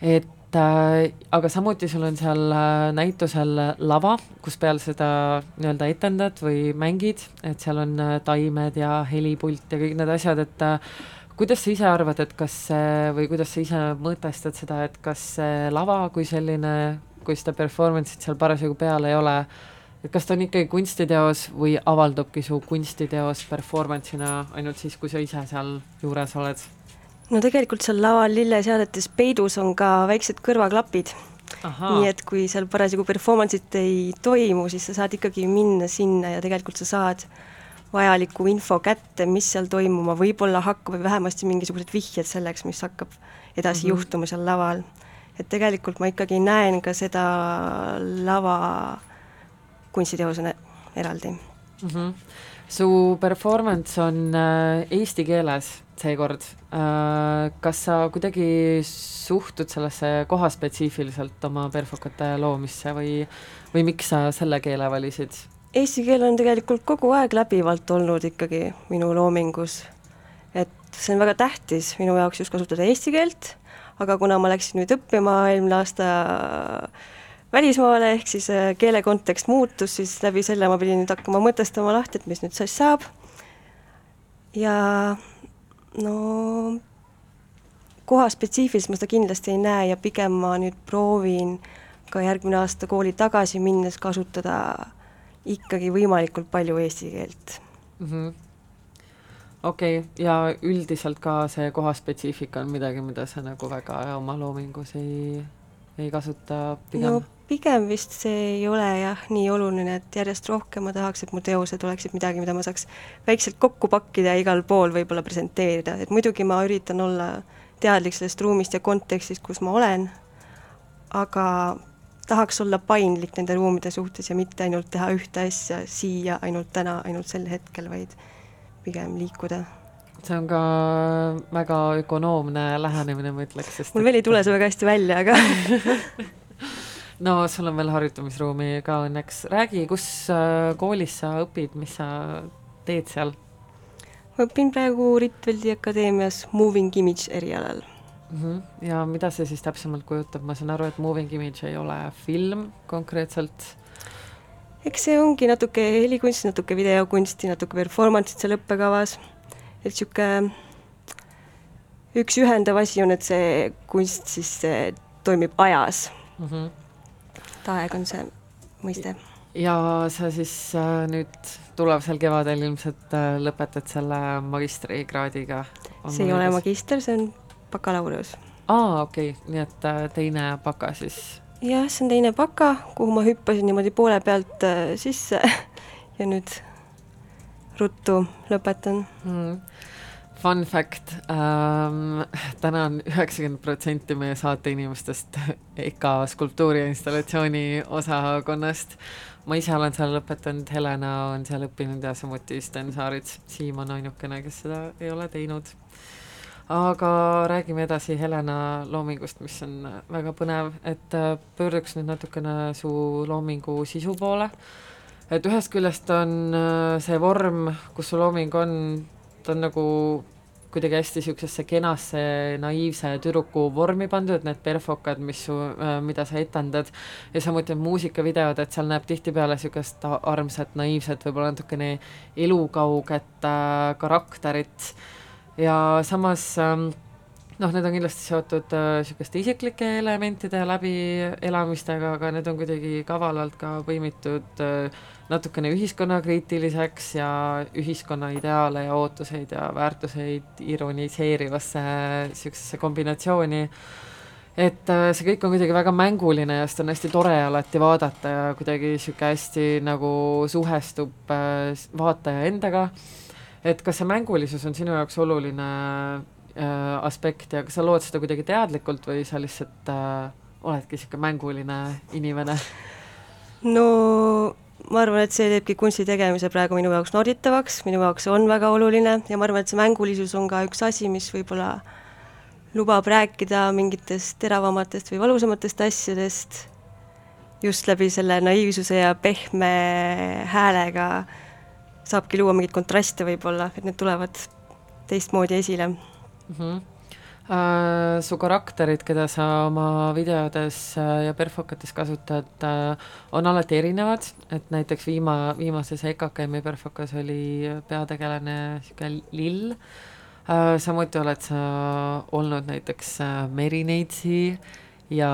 et äh, aga samuti sul on seal äh, näitusel lava, kus peal seda nii-öelda etendad või mängid, et seal on taimed ja helipult ja kõik need asjad, et äh, kuidas sa ise arvad, et kas või kuidas sa ise mõtestad seda, et kas see lava kui selline, kui seda performance'it seal parasjagu peal ei ole, et kas ta on ikkagi kunstiteos või avaldubki su kunstiteos performance'ina ainult siis, kui sa ise seal juures oled? no tegelikult seal laval lilleseadetes peidus on ka väiksed kõrvaklapid. nii et kui seal parasjagu performance'it ei toimu, siis sa saad ikkagi minna sinna ja tegelikult sa saad vajaliku info kätte, mis seal toimuma võib-olla hakkab või vähemasti mingisugused vihjed selleks, mis hakkab edasi mm -hmm. juhtuma seal laval. et tegelikult ma ikkagi näen ka seda lava kunstiteosena eraldi mm. -hmm. su performance on äh, eesti keeles seekord äh,. kas sa kuidagi suhtud sellesse kohaspetsiifiliselt oma perfokate loomisse või, või miks sa selle keele valisid? Eesti keel on tegelikult kogu aeg läbivalt olnud ikkagi minu loomingus. et see on väga tähtis minu jaoks just kasutada eesti keelt, aga kuna ma läksin nüüd õppima eelmine aasta välismaale, ehk siis äh, keele kontekst muutus, siis läbi selle ma pidin nüüd hakkama mõtestama lahti, et mis nüüd siis saab. ja no koha spetsiifiliselt ma seda kindlasti ei näe ja pigem ma nüüd proovin ka järgmine aasta kooli tagasi minnes kasutada ikkagi võimalikult palju eesti keelt mm. -hmm okei okay., ja üldiselt ka see kohaspetsiifika on midagi, mida sa nagu väga oma loomingus ei, ei kasuta pigem? no pigem vist see ei ole jah nii oluline, et järjest rohkem ma tahaks, et mu teosed oleksid midagi, mida ma saaks väikselt kokku pakkida ja igal pool võib-olla presenteerida, et muidugi ma üritan olla teadlik sellest ruumist ja kontekstist, kus ma olen, aga tahaks olla paindlik nende ruumide suhtes ja mitte ainult teha ühte asja siia, ainult täna, ainult sel hetkel, vaid pigem liikuda. see on ka väga ökonoomne lähenemine, ma ütleks, sest mul veel ei tule see väga hästi välja, aga no sul on veel harjutamisruumi ka õnneks. räägi, kus äh, koolis sa õpid, mis sa teed seal? ma õpin praegu Ritveldi Akadeemias Moving Image erialal mm. -hmm. ja mida see siis täpsemalt kujutab, ma saan aru, et moving image ei ole film konkreetselt? eks see ongi natuke helikunsti, natuke videokunsti, natuke performance'it seal õppekavas, et niisugune üks ühendav asi on, et see kunst siis toimib ajas mm. -hmm. et aeg on see mõiste. ja sa siis äh, nüüd tulevasel kevadel ilmselt äh, lõpetad selle magistrikraadiga? see ei ole magister, see on bakalaureus. aa, okei okay., nii et äh, teine baka siis? jah, see on teine baka, kuhu ma hüppasin niimoodi poole pealt äh, sisse ja nüüd ruttu lõpetan mm.. Fun fact ähm,, täna on üheksakümmend protsenti meie saate inimestest EKA skulptuuri ja installatsiooni osakonnast. ma ise olen seal lõpetanud, Helena on seal õppinud ja samuti Sten Saarits. Siim on ainukene, kes seda ei ole teinud aga räägime edasi Helena loomingust, mis on väga põnev, et äh, pöörduks nüüd natukene su loomingu sisu poole. et ühest küljest on äh, see vorm, kus su looming on, ta on nagu kuidagi hästi niisugusesse kenasse naiivse tüdruku vormi pandud, need perfokad, mis su, äh, mida sa etendad, ja samuti need muusikavideod, et seal näeb tihtipeale niisugust armsat, naiivset, võib-olla natukene elukauget äh, karakterit ja samas ähm, noh, need on kindlasti seotud niisuguste äh, isiklike elementide läbielamistega, aga need on kuidagi kavalalt ka põimitud äh, natukene ühiskonnakriitiliseks ja ühiskonna ideaale ja ootuseid ja väärtuseid ironiseerivasse niisugusesse kombinatsiooni. Et äh, see kõik on kuidagi väga mänguline ja seda on hästi tore alati vaadata ja kuidagi niisugune hästi nagu suhestub vaataja endaga et kas see mängulisus on sinu jaoks oluline äh, aspekt ja kas sa lood seda kuidagi teadlikult või sa lihtsalt äh, oledki niisugune mänguline inimene? no ma arvan, et see teebki kunsti tegemise praegu minu jaoks nauditavaks, minu jaoks on väga oluline ja ma arvan, et see mängulisus on ka üks asi, mis võib-olla lubab rääkida mingitest teravamatest või valusamatest asjadest just läbi selle naiivsuse ja pehme häälega saabki luua mingeid kontraste võib-olla, et need tulevad teistmoodi esile mm. -hmm. Uh, su karakterid, keda sa oma videodes uh, ja perfokates kasutad uh,, on alati erinevad, et näiteks viima, viimases EKKM-i perfokas oli peategelane niisugune lill uh,, samuti oled sa olnud näiteks uh, Mary Neitsi ja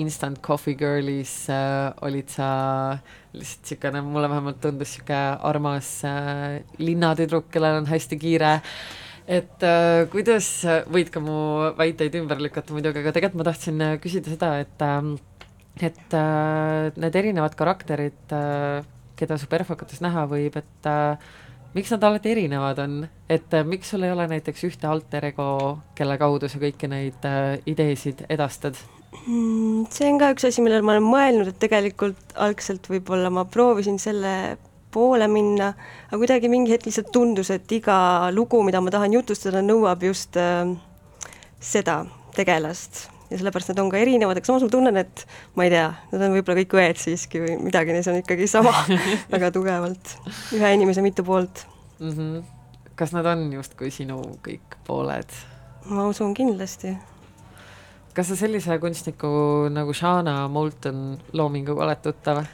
Instant Coffee Girlis uh, olid sa lihtsalt niisugune, mulle vähemalt tundus niisugune armas äh, linnatüdruk, kellel on hästi kiire. Et äh, kuidas, võid ka mu väiteid ümber lükata muidugi, aga tegelikult ma tahtsin äh, küsida seda, et äh, et äh, need erinevad karakterid äh,, keda su perfokates näha võib, et äh, miks nad alati erinevad on, et äh, miks sul ei ole näiteks ühte alter ego, kelle kaudu sa kõiki neid äh, ideesid edastad? Mm, see on ka üks asi, millele ma olen mõelnud, et tegelikult algselt võib-olla ma proovisin selle poole minna, aga kuidagi mingi hetk lihtsalt tundus, et iga lugu, mida ma tahan jutustada, nõuab just äh, seda tegelast ja sellepärast nad on ka erinevad, aga samas ma tunnen, et ma ei tea, nad on võib-olla kõik õed siiski või midagi neis on ikkagi sama väga tugevalt, ühe inimese mitu poolt mm. -hmm. kas nad on justkui sinu kõik pooled? ma usun kindlasti kas sa sellise kunstniku nagu Shana Moulton loominguga oled tuttav?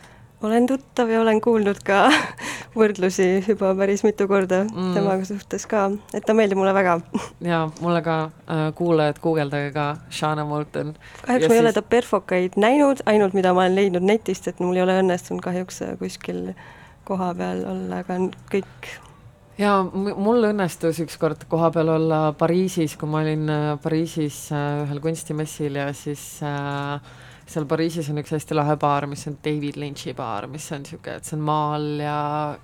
Olen tuttav ja olen kuulnud ka võrdlusi juba päris mitu korda mm. temaga suhtes ka, et ta meeldib mulle väga. jaa, mulle ka äh,, kuulajad, guugeldage ka Shana Moulton. kahjuks ja ma ei siis... ole ta perfokaid näinud, ainult mida ma olen leidnud netist, et mul ei ole õnnestunud kahjuks kuskil koha peal olla, aga kõik jaa, mul õnnestus ükskord kohapeal olla Pariisis, kui ma olin äh, Pariisis äh, ühel kunstimessil ja siis äh, seal Pariisis on üks hästi lahe baar, mis on David Lynch'i baar, mis on niisugune, et see on maal ja,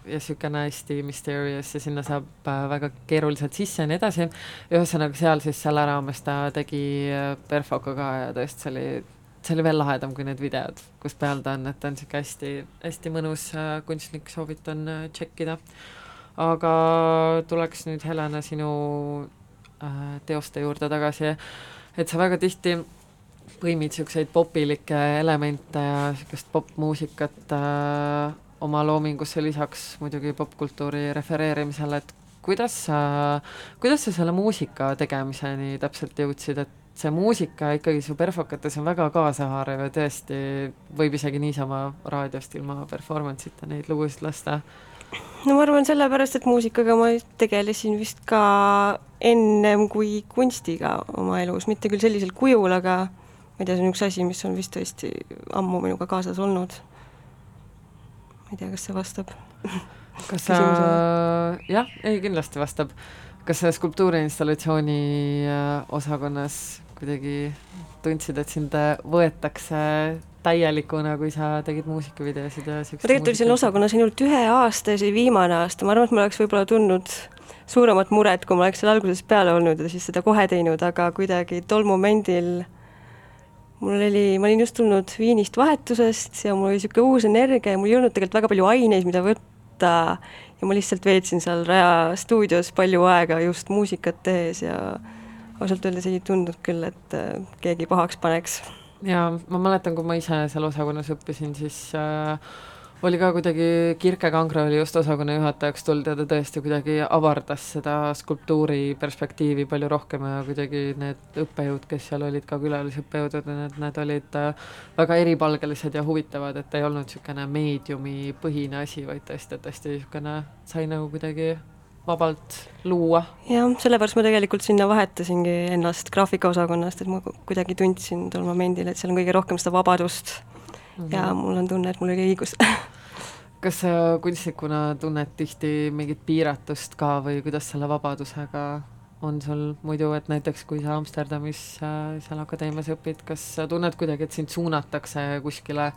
ja niisugune hästi mysterious ja sinna saab äh, väga keeruliselt sisse ja nii edasi. ühesõnaga seal siis selle raames ta tegi perfokaga ja tõesti, see oli see oli veel lahedam kui need videod, kus peal ta on, et ta on niisugune hästi, hästi mõnus kunstnik, soovitan tšekkida aga tuleks nüüd, Helena, sinu äh, teoste juurde tagasi, et sa väga tihti põimid niisuguseid popilikke elemente ja niisugust popmuusikat äh, oma loomingusse, lisaks muidugi popkultuuri refereerimisele, et kuidas sa, kuidas sa selle muusika tegemiseni täpselt jõudsid, et see muusika ikkagi su perfokates on väga kaasahaarav ja tõesti võib isegi niisama raadiost ilma performance'ita neid lugusid lasta? no ma arvan sellepärast, et muusikaga ma tegelesin vist ka ennem kui kunstiga oma elus, mitte küll sellisel kujul, aga ma ei tea, see on üks asi, mis on vist tõesti ammu minuga kaasas olnud. ma ei tea, kas see vastab kas sa, jah, ei kindlasti vastab. kas sa skulptuuriinstallatsiooni äh, osakonnas kuidagi tundsid, et sind võetakse täielikuna, kui sa tegid muusikavideosid ja siukseid tegelikult oli seal osakonnas ainult ühe aasta ja see oli viimane aasta, ma arvan, et ma oleks võib-olla tundnud suuremat muret, kui ma oleks seal algusest peale olnud ja siis seda kohe teinud, aga kuidagi tol momendil mul oli, ma olin just tulnud Viinist vahetusest ja mul oli niisugune uus energia ja mul ei olnud tegelikult väga palju aineid, mida võtta ja ma lihtsalt veetsin seal Raja stuudios palju aega just muusikat tehes ja ausalt öeldes ei tundnud küll, et äh, keegi pahaks paneks. jaa, ma mäletan, kui ma ise seal osakonnas õppisin, siis äh, oli ka kuidagi, Kirke Kangro oli just osakonna juhatajaks tulnud ja ta tõesti kuidagi avardas seda skulptuuri perspektiivi palju rohkem ja kuidagi need õppejõud, kes seal olid ka külalisõppejõudud, need, need olid äh, väga eripalgelised ja huvitavad, et ei olnud niisugune meediumipõhine asi, vaid tõesti, et hästi niisugune sai nagu kuidagi vabalt luua. jah, sellepärast ma tegelikult sinna vahetasingi ennast graafikaosakonnast, et ma kuidagi tundsin tol momendil, et seal on kõige rohkem seda vabadust -hmm. ja mul on tunne, et mul oli õigus kas sa kunstnikuna tunned tihti mingit piiratust ka või kuidas selle vabadusega on sul muidu, et näiteks kui sa Amsterdamis äh, seal akadeemias õpid, kas sa tunned kuidagi, et sind suunatakse kuskile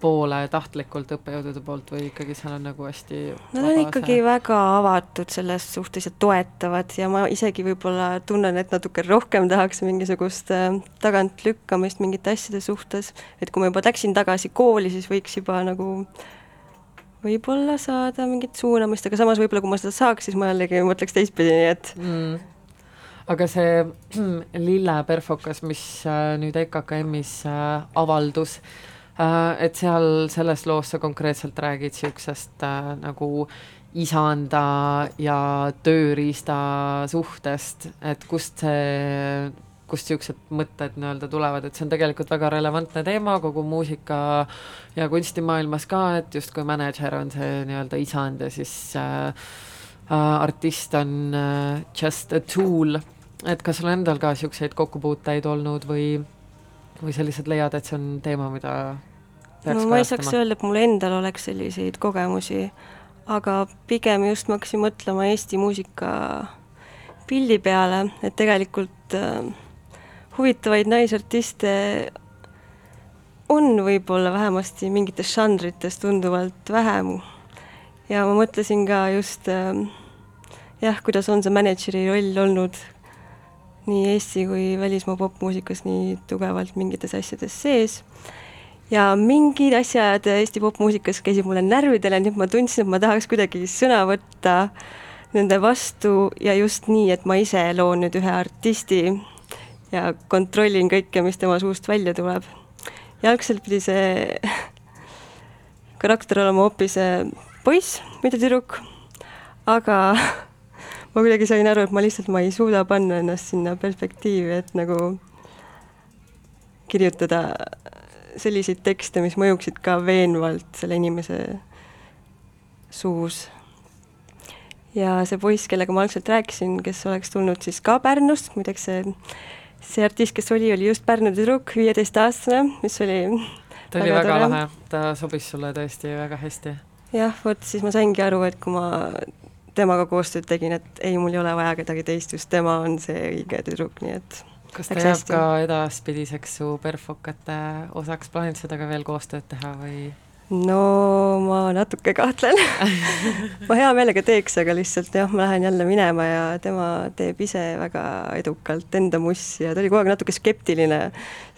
poole tahtlikult õppejõudude poolt või ikkagi seal on nagu hästi Nad on ikkagi see... väga avatud selles suhtes ja toetavad ja ma isegi võib-olla tunnen, et natuke rohkem tahaks mingisugust äh, tagantlükkamist mingite asjade suhtes, et kui ma juba läksin tagasi kooli, siis võiks juba nagu võib-olla saada mingit suunamist, aga samas võib-olla kui ma seda saaks, siis ma jällegi mõtleks teistpidi, nii et mm. Aga see lille perfokas, mis äh, nüüd EKKM-is äh, avaldus, et seal selles loos sa konkreetselt räägid niisugusest äh, nagu isanda ja tööriista suhtest, et kust see, kust niisugused mõtted nii-öelda tulevad, et see on tegelikult väga relevantne teema kogu muusika ja kunstimaailmas ka, et justkui mänedžer on see nii-öelda isand ja siis äh, äh, artist on äh, just a tool, et kas sul endal ka niisuguseid kokkupuuteid olnud või või lihtsalt leiad, et see on teema, mida no ma ei saaks öelda, et mul endal oleks selliseid kogemusi, aga pigem just ma hakkasin mõtlema Eesti muusika pildi peale, et tegelikult äh, huvitavaid naisartiste on võib-olla vähemasti mingites žanrites tunduvalt vähem. ja ma mõtlesin ka just äh, jah, kuidas on see mänedžeri roll olnud nii Eesti kui välismaa popmuusikas nii tugevalt mingites asjades sees ja mingid asjad Eesti popmuusikas käisid mulle närvidele, nii et ma tundsin, et ma tahaks kuidagi sõna võtta nende vastu ja just nii, et ma ise loon nüüd ühe artisti ja kontrollin kõike, mis tema suust välja tuleb. ja algselt pidi see karakter olema hoopis poiss, mitte tüdruk, aga ma kuidagi sain aru, et ma lihtsalt, ma ei suuda panna ennast sinna perspektiivi, et nagu kirjutada selliseid tekste, mis mõjuksid ka veenvalt selle inimese suus. ja see poiss, kellega ma algselt rääkisin, kes oleks tulnud siis ka Pärnust, muideks see, see artist, kes oli, oli just Pärnu tüdruk, viieteistaastane, mis oli ta oli väga, väga lahe, ta sobis sulle tõesti väga hästi. jah, vot siis ma saingi aru, et kui ma temaga koostööd tegin, et ei, mul ei ole vaja kedagi teist, just tema on see õige tüdruk, nii et kas ta jääb ka edaspidiseks su perfokate osaks, plaanid seda ka veel koostööd teha või? no ma natuke kahtlen. Ma hea meelega teeks, aga lihtsalt jah, ma lähen jälle minema ja tema teeb ise väga edukalt enda mussi ja ta oli kogu aeg natuke skeptiline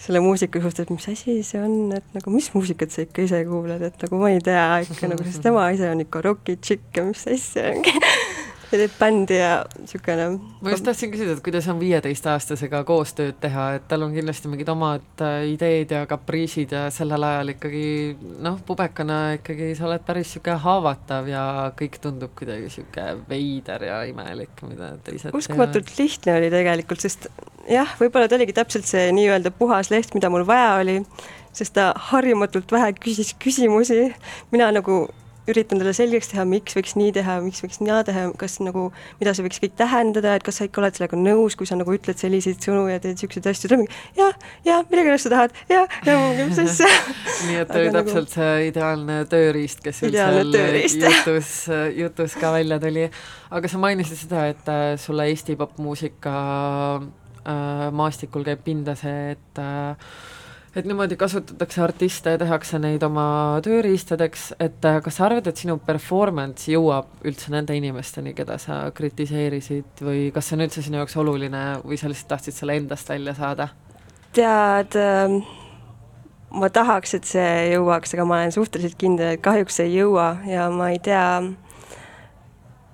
selle muusika suhtes, et mis asi see on, et nagu mis muusikat sa ikka ise kuulad, et nagu ma ei tea ikka nagu, sest tema ise on ikka rokitšikk ja mis asja ja teeb bändi ja niisugune ma just tahtsin küsida, et kuidas on viieteistaastasega koostööd teha, et tal on kindlasti mingid omad äh, ideed ja kapriisid ja sellel ajal ikkagi noh, pubekana ikkagi sa oled päris niisugune haavatav ja kõik tundub kuidagi niisugune veider ja imelik, mida teised uskumatult lihtne oli tegelikult, sest jah, võib-olla ta oligi täpselt see nii-öelda puhas leht, mida mul vaja oli, sest ta harjumatult vähe küsis küsimusi, mina nagu üritan talle selgeks teha, miks võiks nii teha, miks võiks naa teha, kas nagu, mida see võiks kõik tähendada, et kas sa ikka oled sellega nõus, kui sa nagu ütled selliseid sõnu ja teed niisuguseid asju, ta on mingi jah, jah, millegipärast sa tahad, jah, ja mis asja. nii et oli nagu täpselt nagu... see ideaalne tööriist, kes üldse jutus, jutus ka välja tuli. aga sa mainisid seda, et äh, sulle Eesti popmuusika äh, maastikul käib pinda see, et äh, et niimoodi kasutatakse artiste ja tehakse neid oma tööriistadeks, et äh, kas sa arvad, et sinu performance jõuab üldse nende inimesteni, keda sa kritiseerisid või kas see on üldse sinu jaoks oluline või sa lihtsalt tahtsid selle endast välja saada? tead, ähm, ma tahaks, et see jõuaks, aga ma olen suhteliselt kindel, et kahjuks ei jõua ja ma ei tea,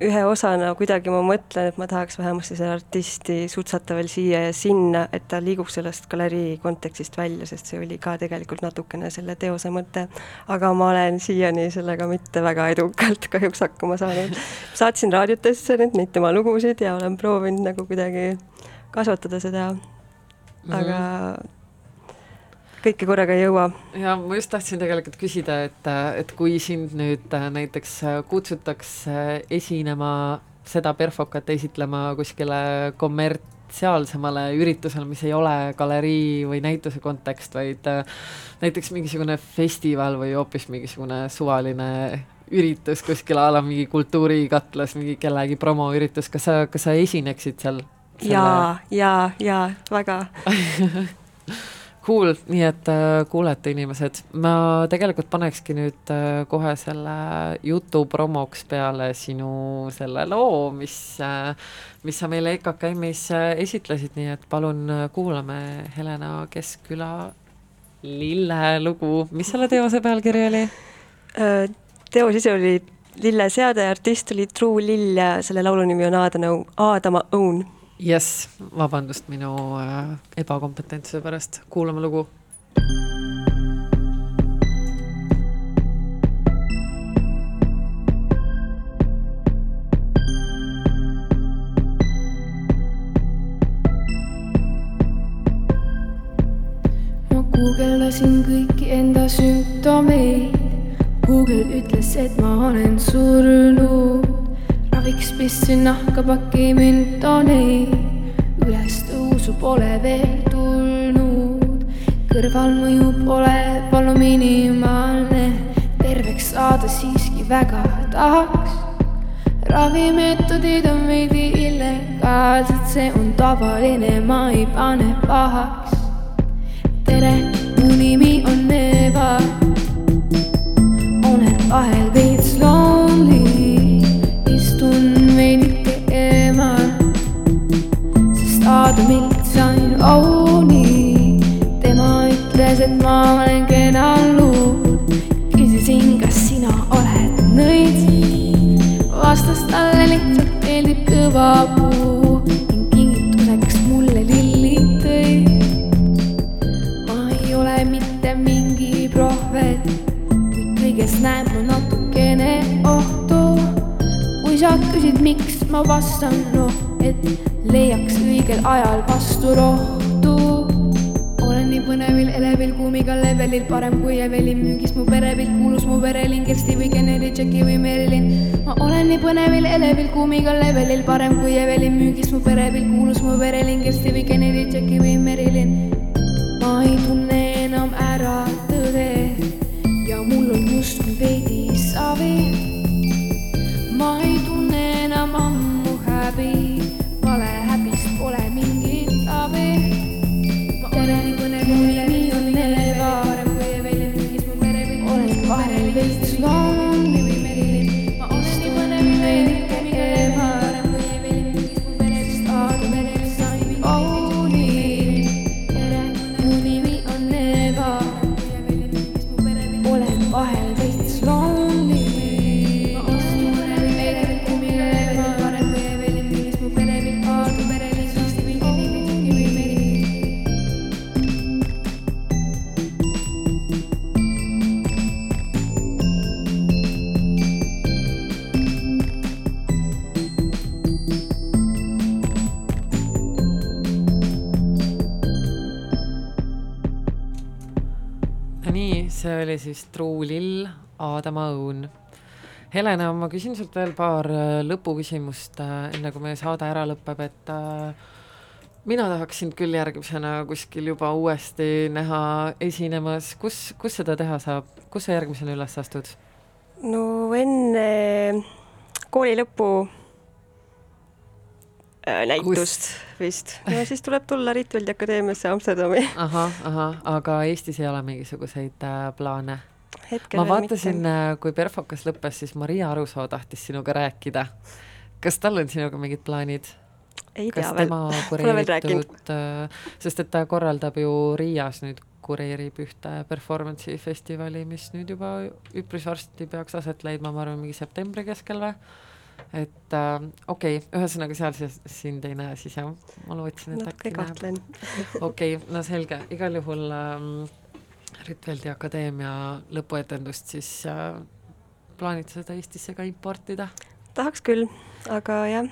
ühe osana kuidagi ma mõtlen, et ma tahaks vähemasti seda artisti sutsata veel siia ja sinna, et ta liiguks sellest galerii kontekstist välja, sest see oli ka tegelikult natukene selle teose mõte. aga ma olen siiani sellega mitte väga edukalt kahjuks hakkama saanud. saatsin raadiotesse nüüd neid tema lugusid ja olen proovinud nagu kuidagi kasvatada seda, aga mm -hmm kõike korraga ei jõua. ja ma just tahtsin tegelikult küsida, et, et kui sind nüüd äh, näiteks äh, kutsutakse esinema seda perfokat esitlema kuskile kommertsiaalsemale üritusele, mis ei ole galerii või näituse kontekst, vaid äh, näiteks mingisugune festival või hoopis mingisugune suvaline üritus kuskil a la mingi kultuurikatlas, mingi kellegi promoüritus, kas sa, kas sa esineksid seal? jaa, jaa, jaa, väga Cool, nii et äh, kuulete, inimesed, ma tegelikult panekski nüüd äh, kohe selle jutu promoks peale sinu selle loo, mis äh,, mis sa meile EKKM-is esitlesid, nii et palun kuulame Helena Keskküla Lille lugu, mis selle teose pealkiri oli? Teos ise oli Lilleseade ja artist oli True Lill ja selle laulu nimi on Aadama, Õun jess, vabandust minu äh, ebakompetentsuse pärast, kuulame lugu. ma guugeldasin kõiki enda sümptomeid. Google ütles, et ma olen surnud raviks pistsin nahkapaki müntoni, ülestõusu pole veel tulnud. kõrvalmõju pole palun minimaalne, terveks saada siiski väga tahaks. ravimeetodid on veidi illegaalsed, see on tavaline, ma ei pane pahaks. tere, mu nimi on Eva, olen vahel veits sest Aadamilt sain auni. tema ütles, et ma olen kena luud. küsisin, kas sina oled nõid, vastas talle lihtsalt meeldib kõva puu ning kingituseks mulle lilli tõi. ma ei ole mitte mingi prohvet, kuid kõiges ma natukene ohtu kui sa küsid, miks ma vastan, noh, et leiaks õigel ajal vastu rohtu. olen nii põnevil, elevil, kuumiga levelil, parem kui Evelin, müügis mu perepilt, kuulus mu verelinn, Kersti või Kennedy, Jackie või Merilin. ma olen nii põnevil, elevil, kuumiga levelil, parem kui Evelin, müügis mu perepilt, kuulus mu verelinn, Kersti või Kennedy, Jackie või Merilin. ma ei tunne see oli siis Truu Lill, Aadama õun. Helena, ma küsin sult veel paar äh, lõpuküsimust, äh, enne kui meie saade ära lõpeb, et äh, mina tahaks sind küll järgmisena kuskil juba uuesti näha esinemas, kus, kus seda teha saab, kus sa järgmisena üles astud? no enne kooli lõppu näitust Kust? vist ja siis tuleb tulla Rietveldi Akadeemiasse Amsterdami. ahah, ahah, aga Eestis ei ole mingisuguseid äh, plaane? Ma vaatasin, äh, kui Perfokas lõppes, siis Maria Arusoo tahtis sinuga rääkida. kas tal on sinuga mingid plaanid? ei tea veel, pole veel rääkinud. Äh, sest et ta korraldab ju Riias nüüd, kureerib ühte performance'i festivali, mis nüüd juba üpris varsti peaks aset leidma, ma arvan, mingi septembri keskel või et äh, okei okay,, ühesõnaga seal siis sind ei näe siis jah, ma lootsin, et natuke kahtlen. okei okay,, no selge, igal juhul ähm, Ritveldi Akadeemia lõpuetendust siis äh, plaanid seda Eestisse ka importida? tahaks küll, aga jah,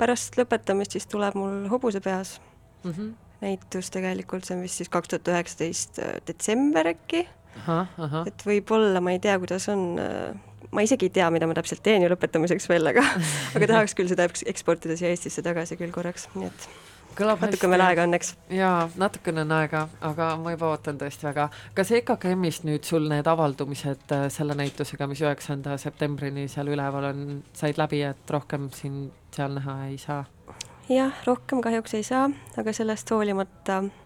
pärast lõpetamist siis tuleb mul Hobusepeas mm -hmm. näitus tegelikult, see on vist siis kaks tuhat üheksateist äh, detsember äkki. et võib-olla, ma ei tea, kuidas on äh, ma isegi ei tea, mida ma täpselt teen ju lõpetamiseks veel, aga aga tahaks küll seda eksportida siia Eestisse tagasi küll korraks, nii et kõlab natuke veel aega õnneks. jaa, natukene on aega, aga ma juba ootan tõesti väga. kas EKKM-ist nüüd sul need avaldumised äh, selle näitusega, mis üheksanda septembrini seal üleval on, said läbi, et rohkem sind seal näha ei saa? jah, rohkem kahjuks ei saa, aga sellest hoolimata äh,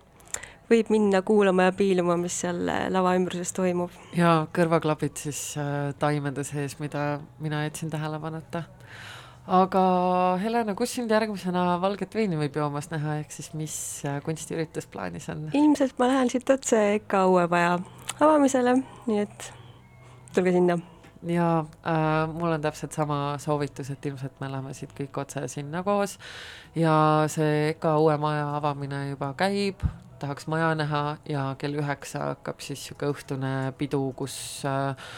võib minna kuulama ja piiluma, mis seal äh, lava ümbruses toimub. ja kõrvaklapid siis äh, taimede sees, mida mina jätsin tähelepanuta. aga Helena, kus sind järgmisena valget veini võib joomas näha, ehk siis mis äh, kunstiüritus plaanis on? ilmselt ma lähen siit otse EKA uue maja avamisele, nii et tulge sinna jaa äh,, mul on täpselt sama soovitus, et ilmselt me läheme siit kõik otse sinna koos ja see EKA uue maja avamine juba käib, tahaks maja näha ja kell üheksa hakkab siis niisugune õhtune pidu, kus äh,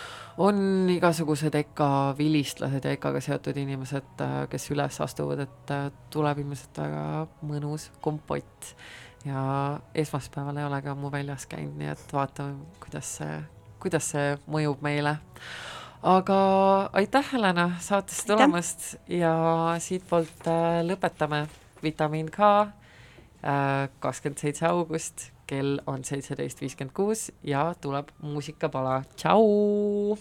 on igasugused EKA vilistlased ja EKA-ga seotud inimesed, äh, kes üles astuvad, et äh, tuleb ilmselt väga mõnus kompott. ja esmaspäeval ei olegi ammu väljas käinud, nii et vaatame, kuidas see, kuidas see mõjub meile. aga aitäh, Helena, saatesse tulemast ja siitpoolt lõpetame Vitamiin K kakskümmend seitse august, kell on seitseteist viiskümmend kuus ja tuleb muusikapala, tšau.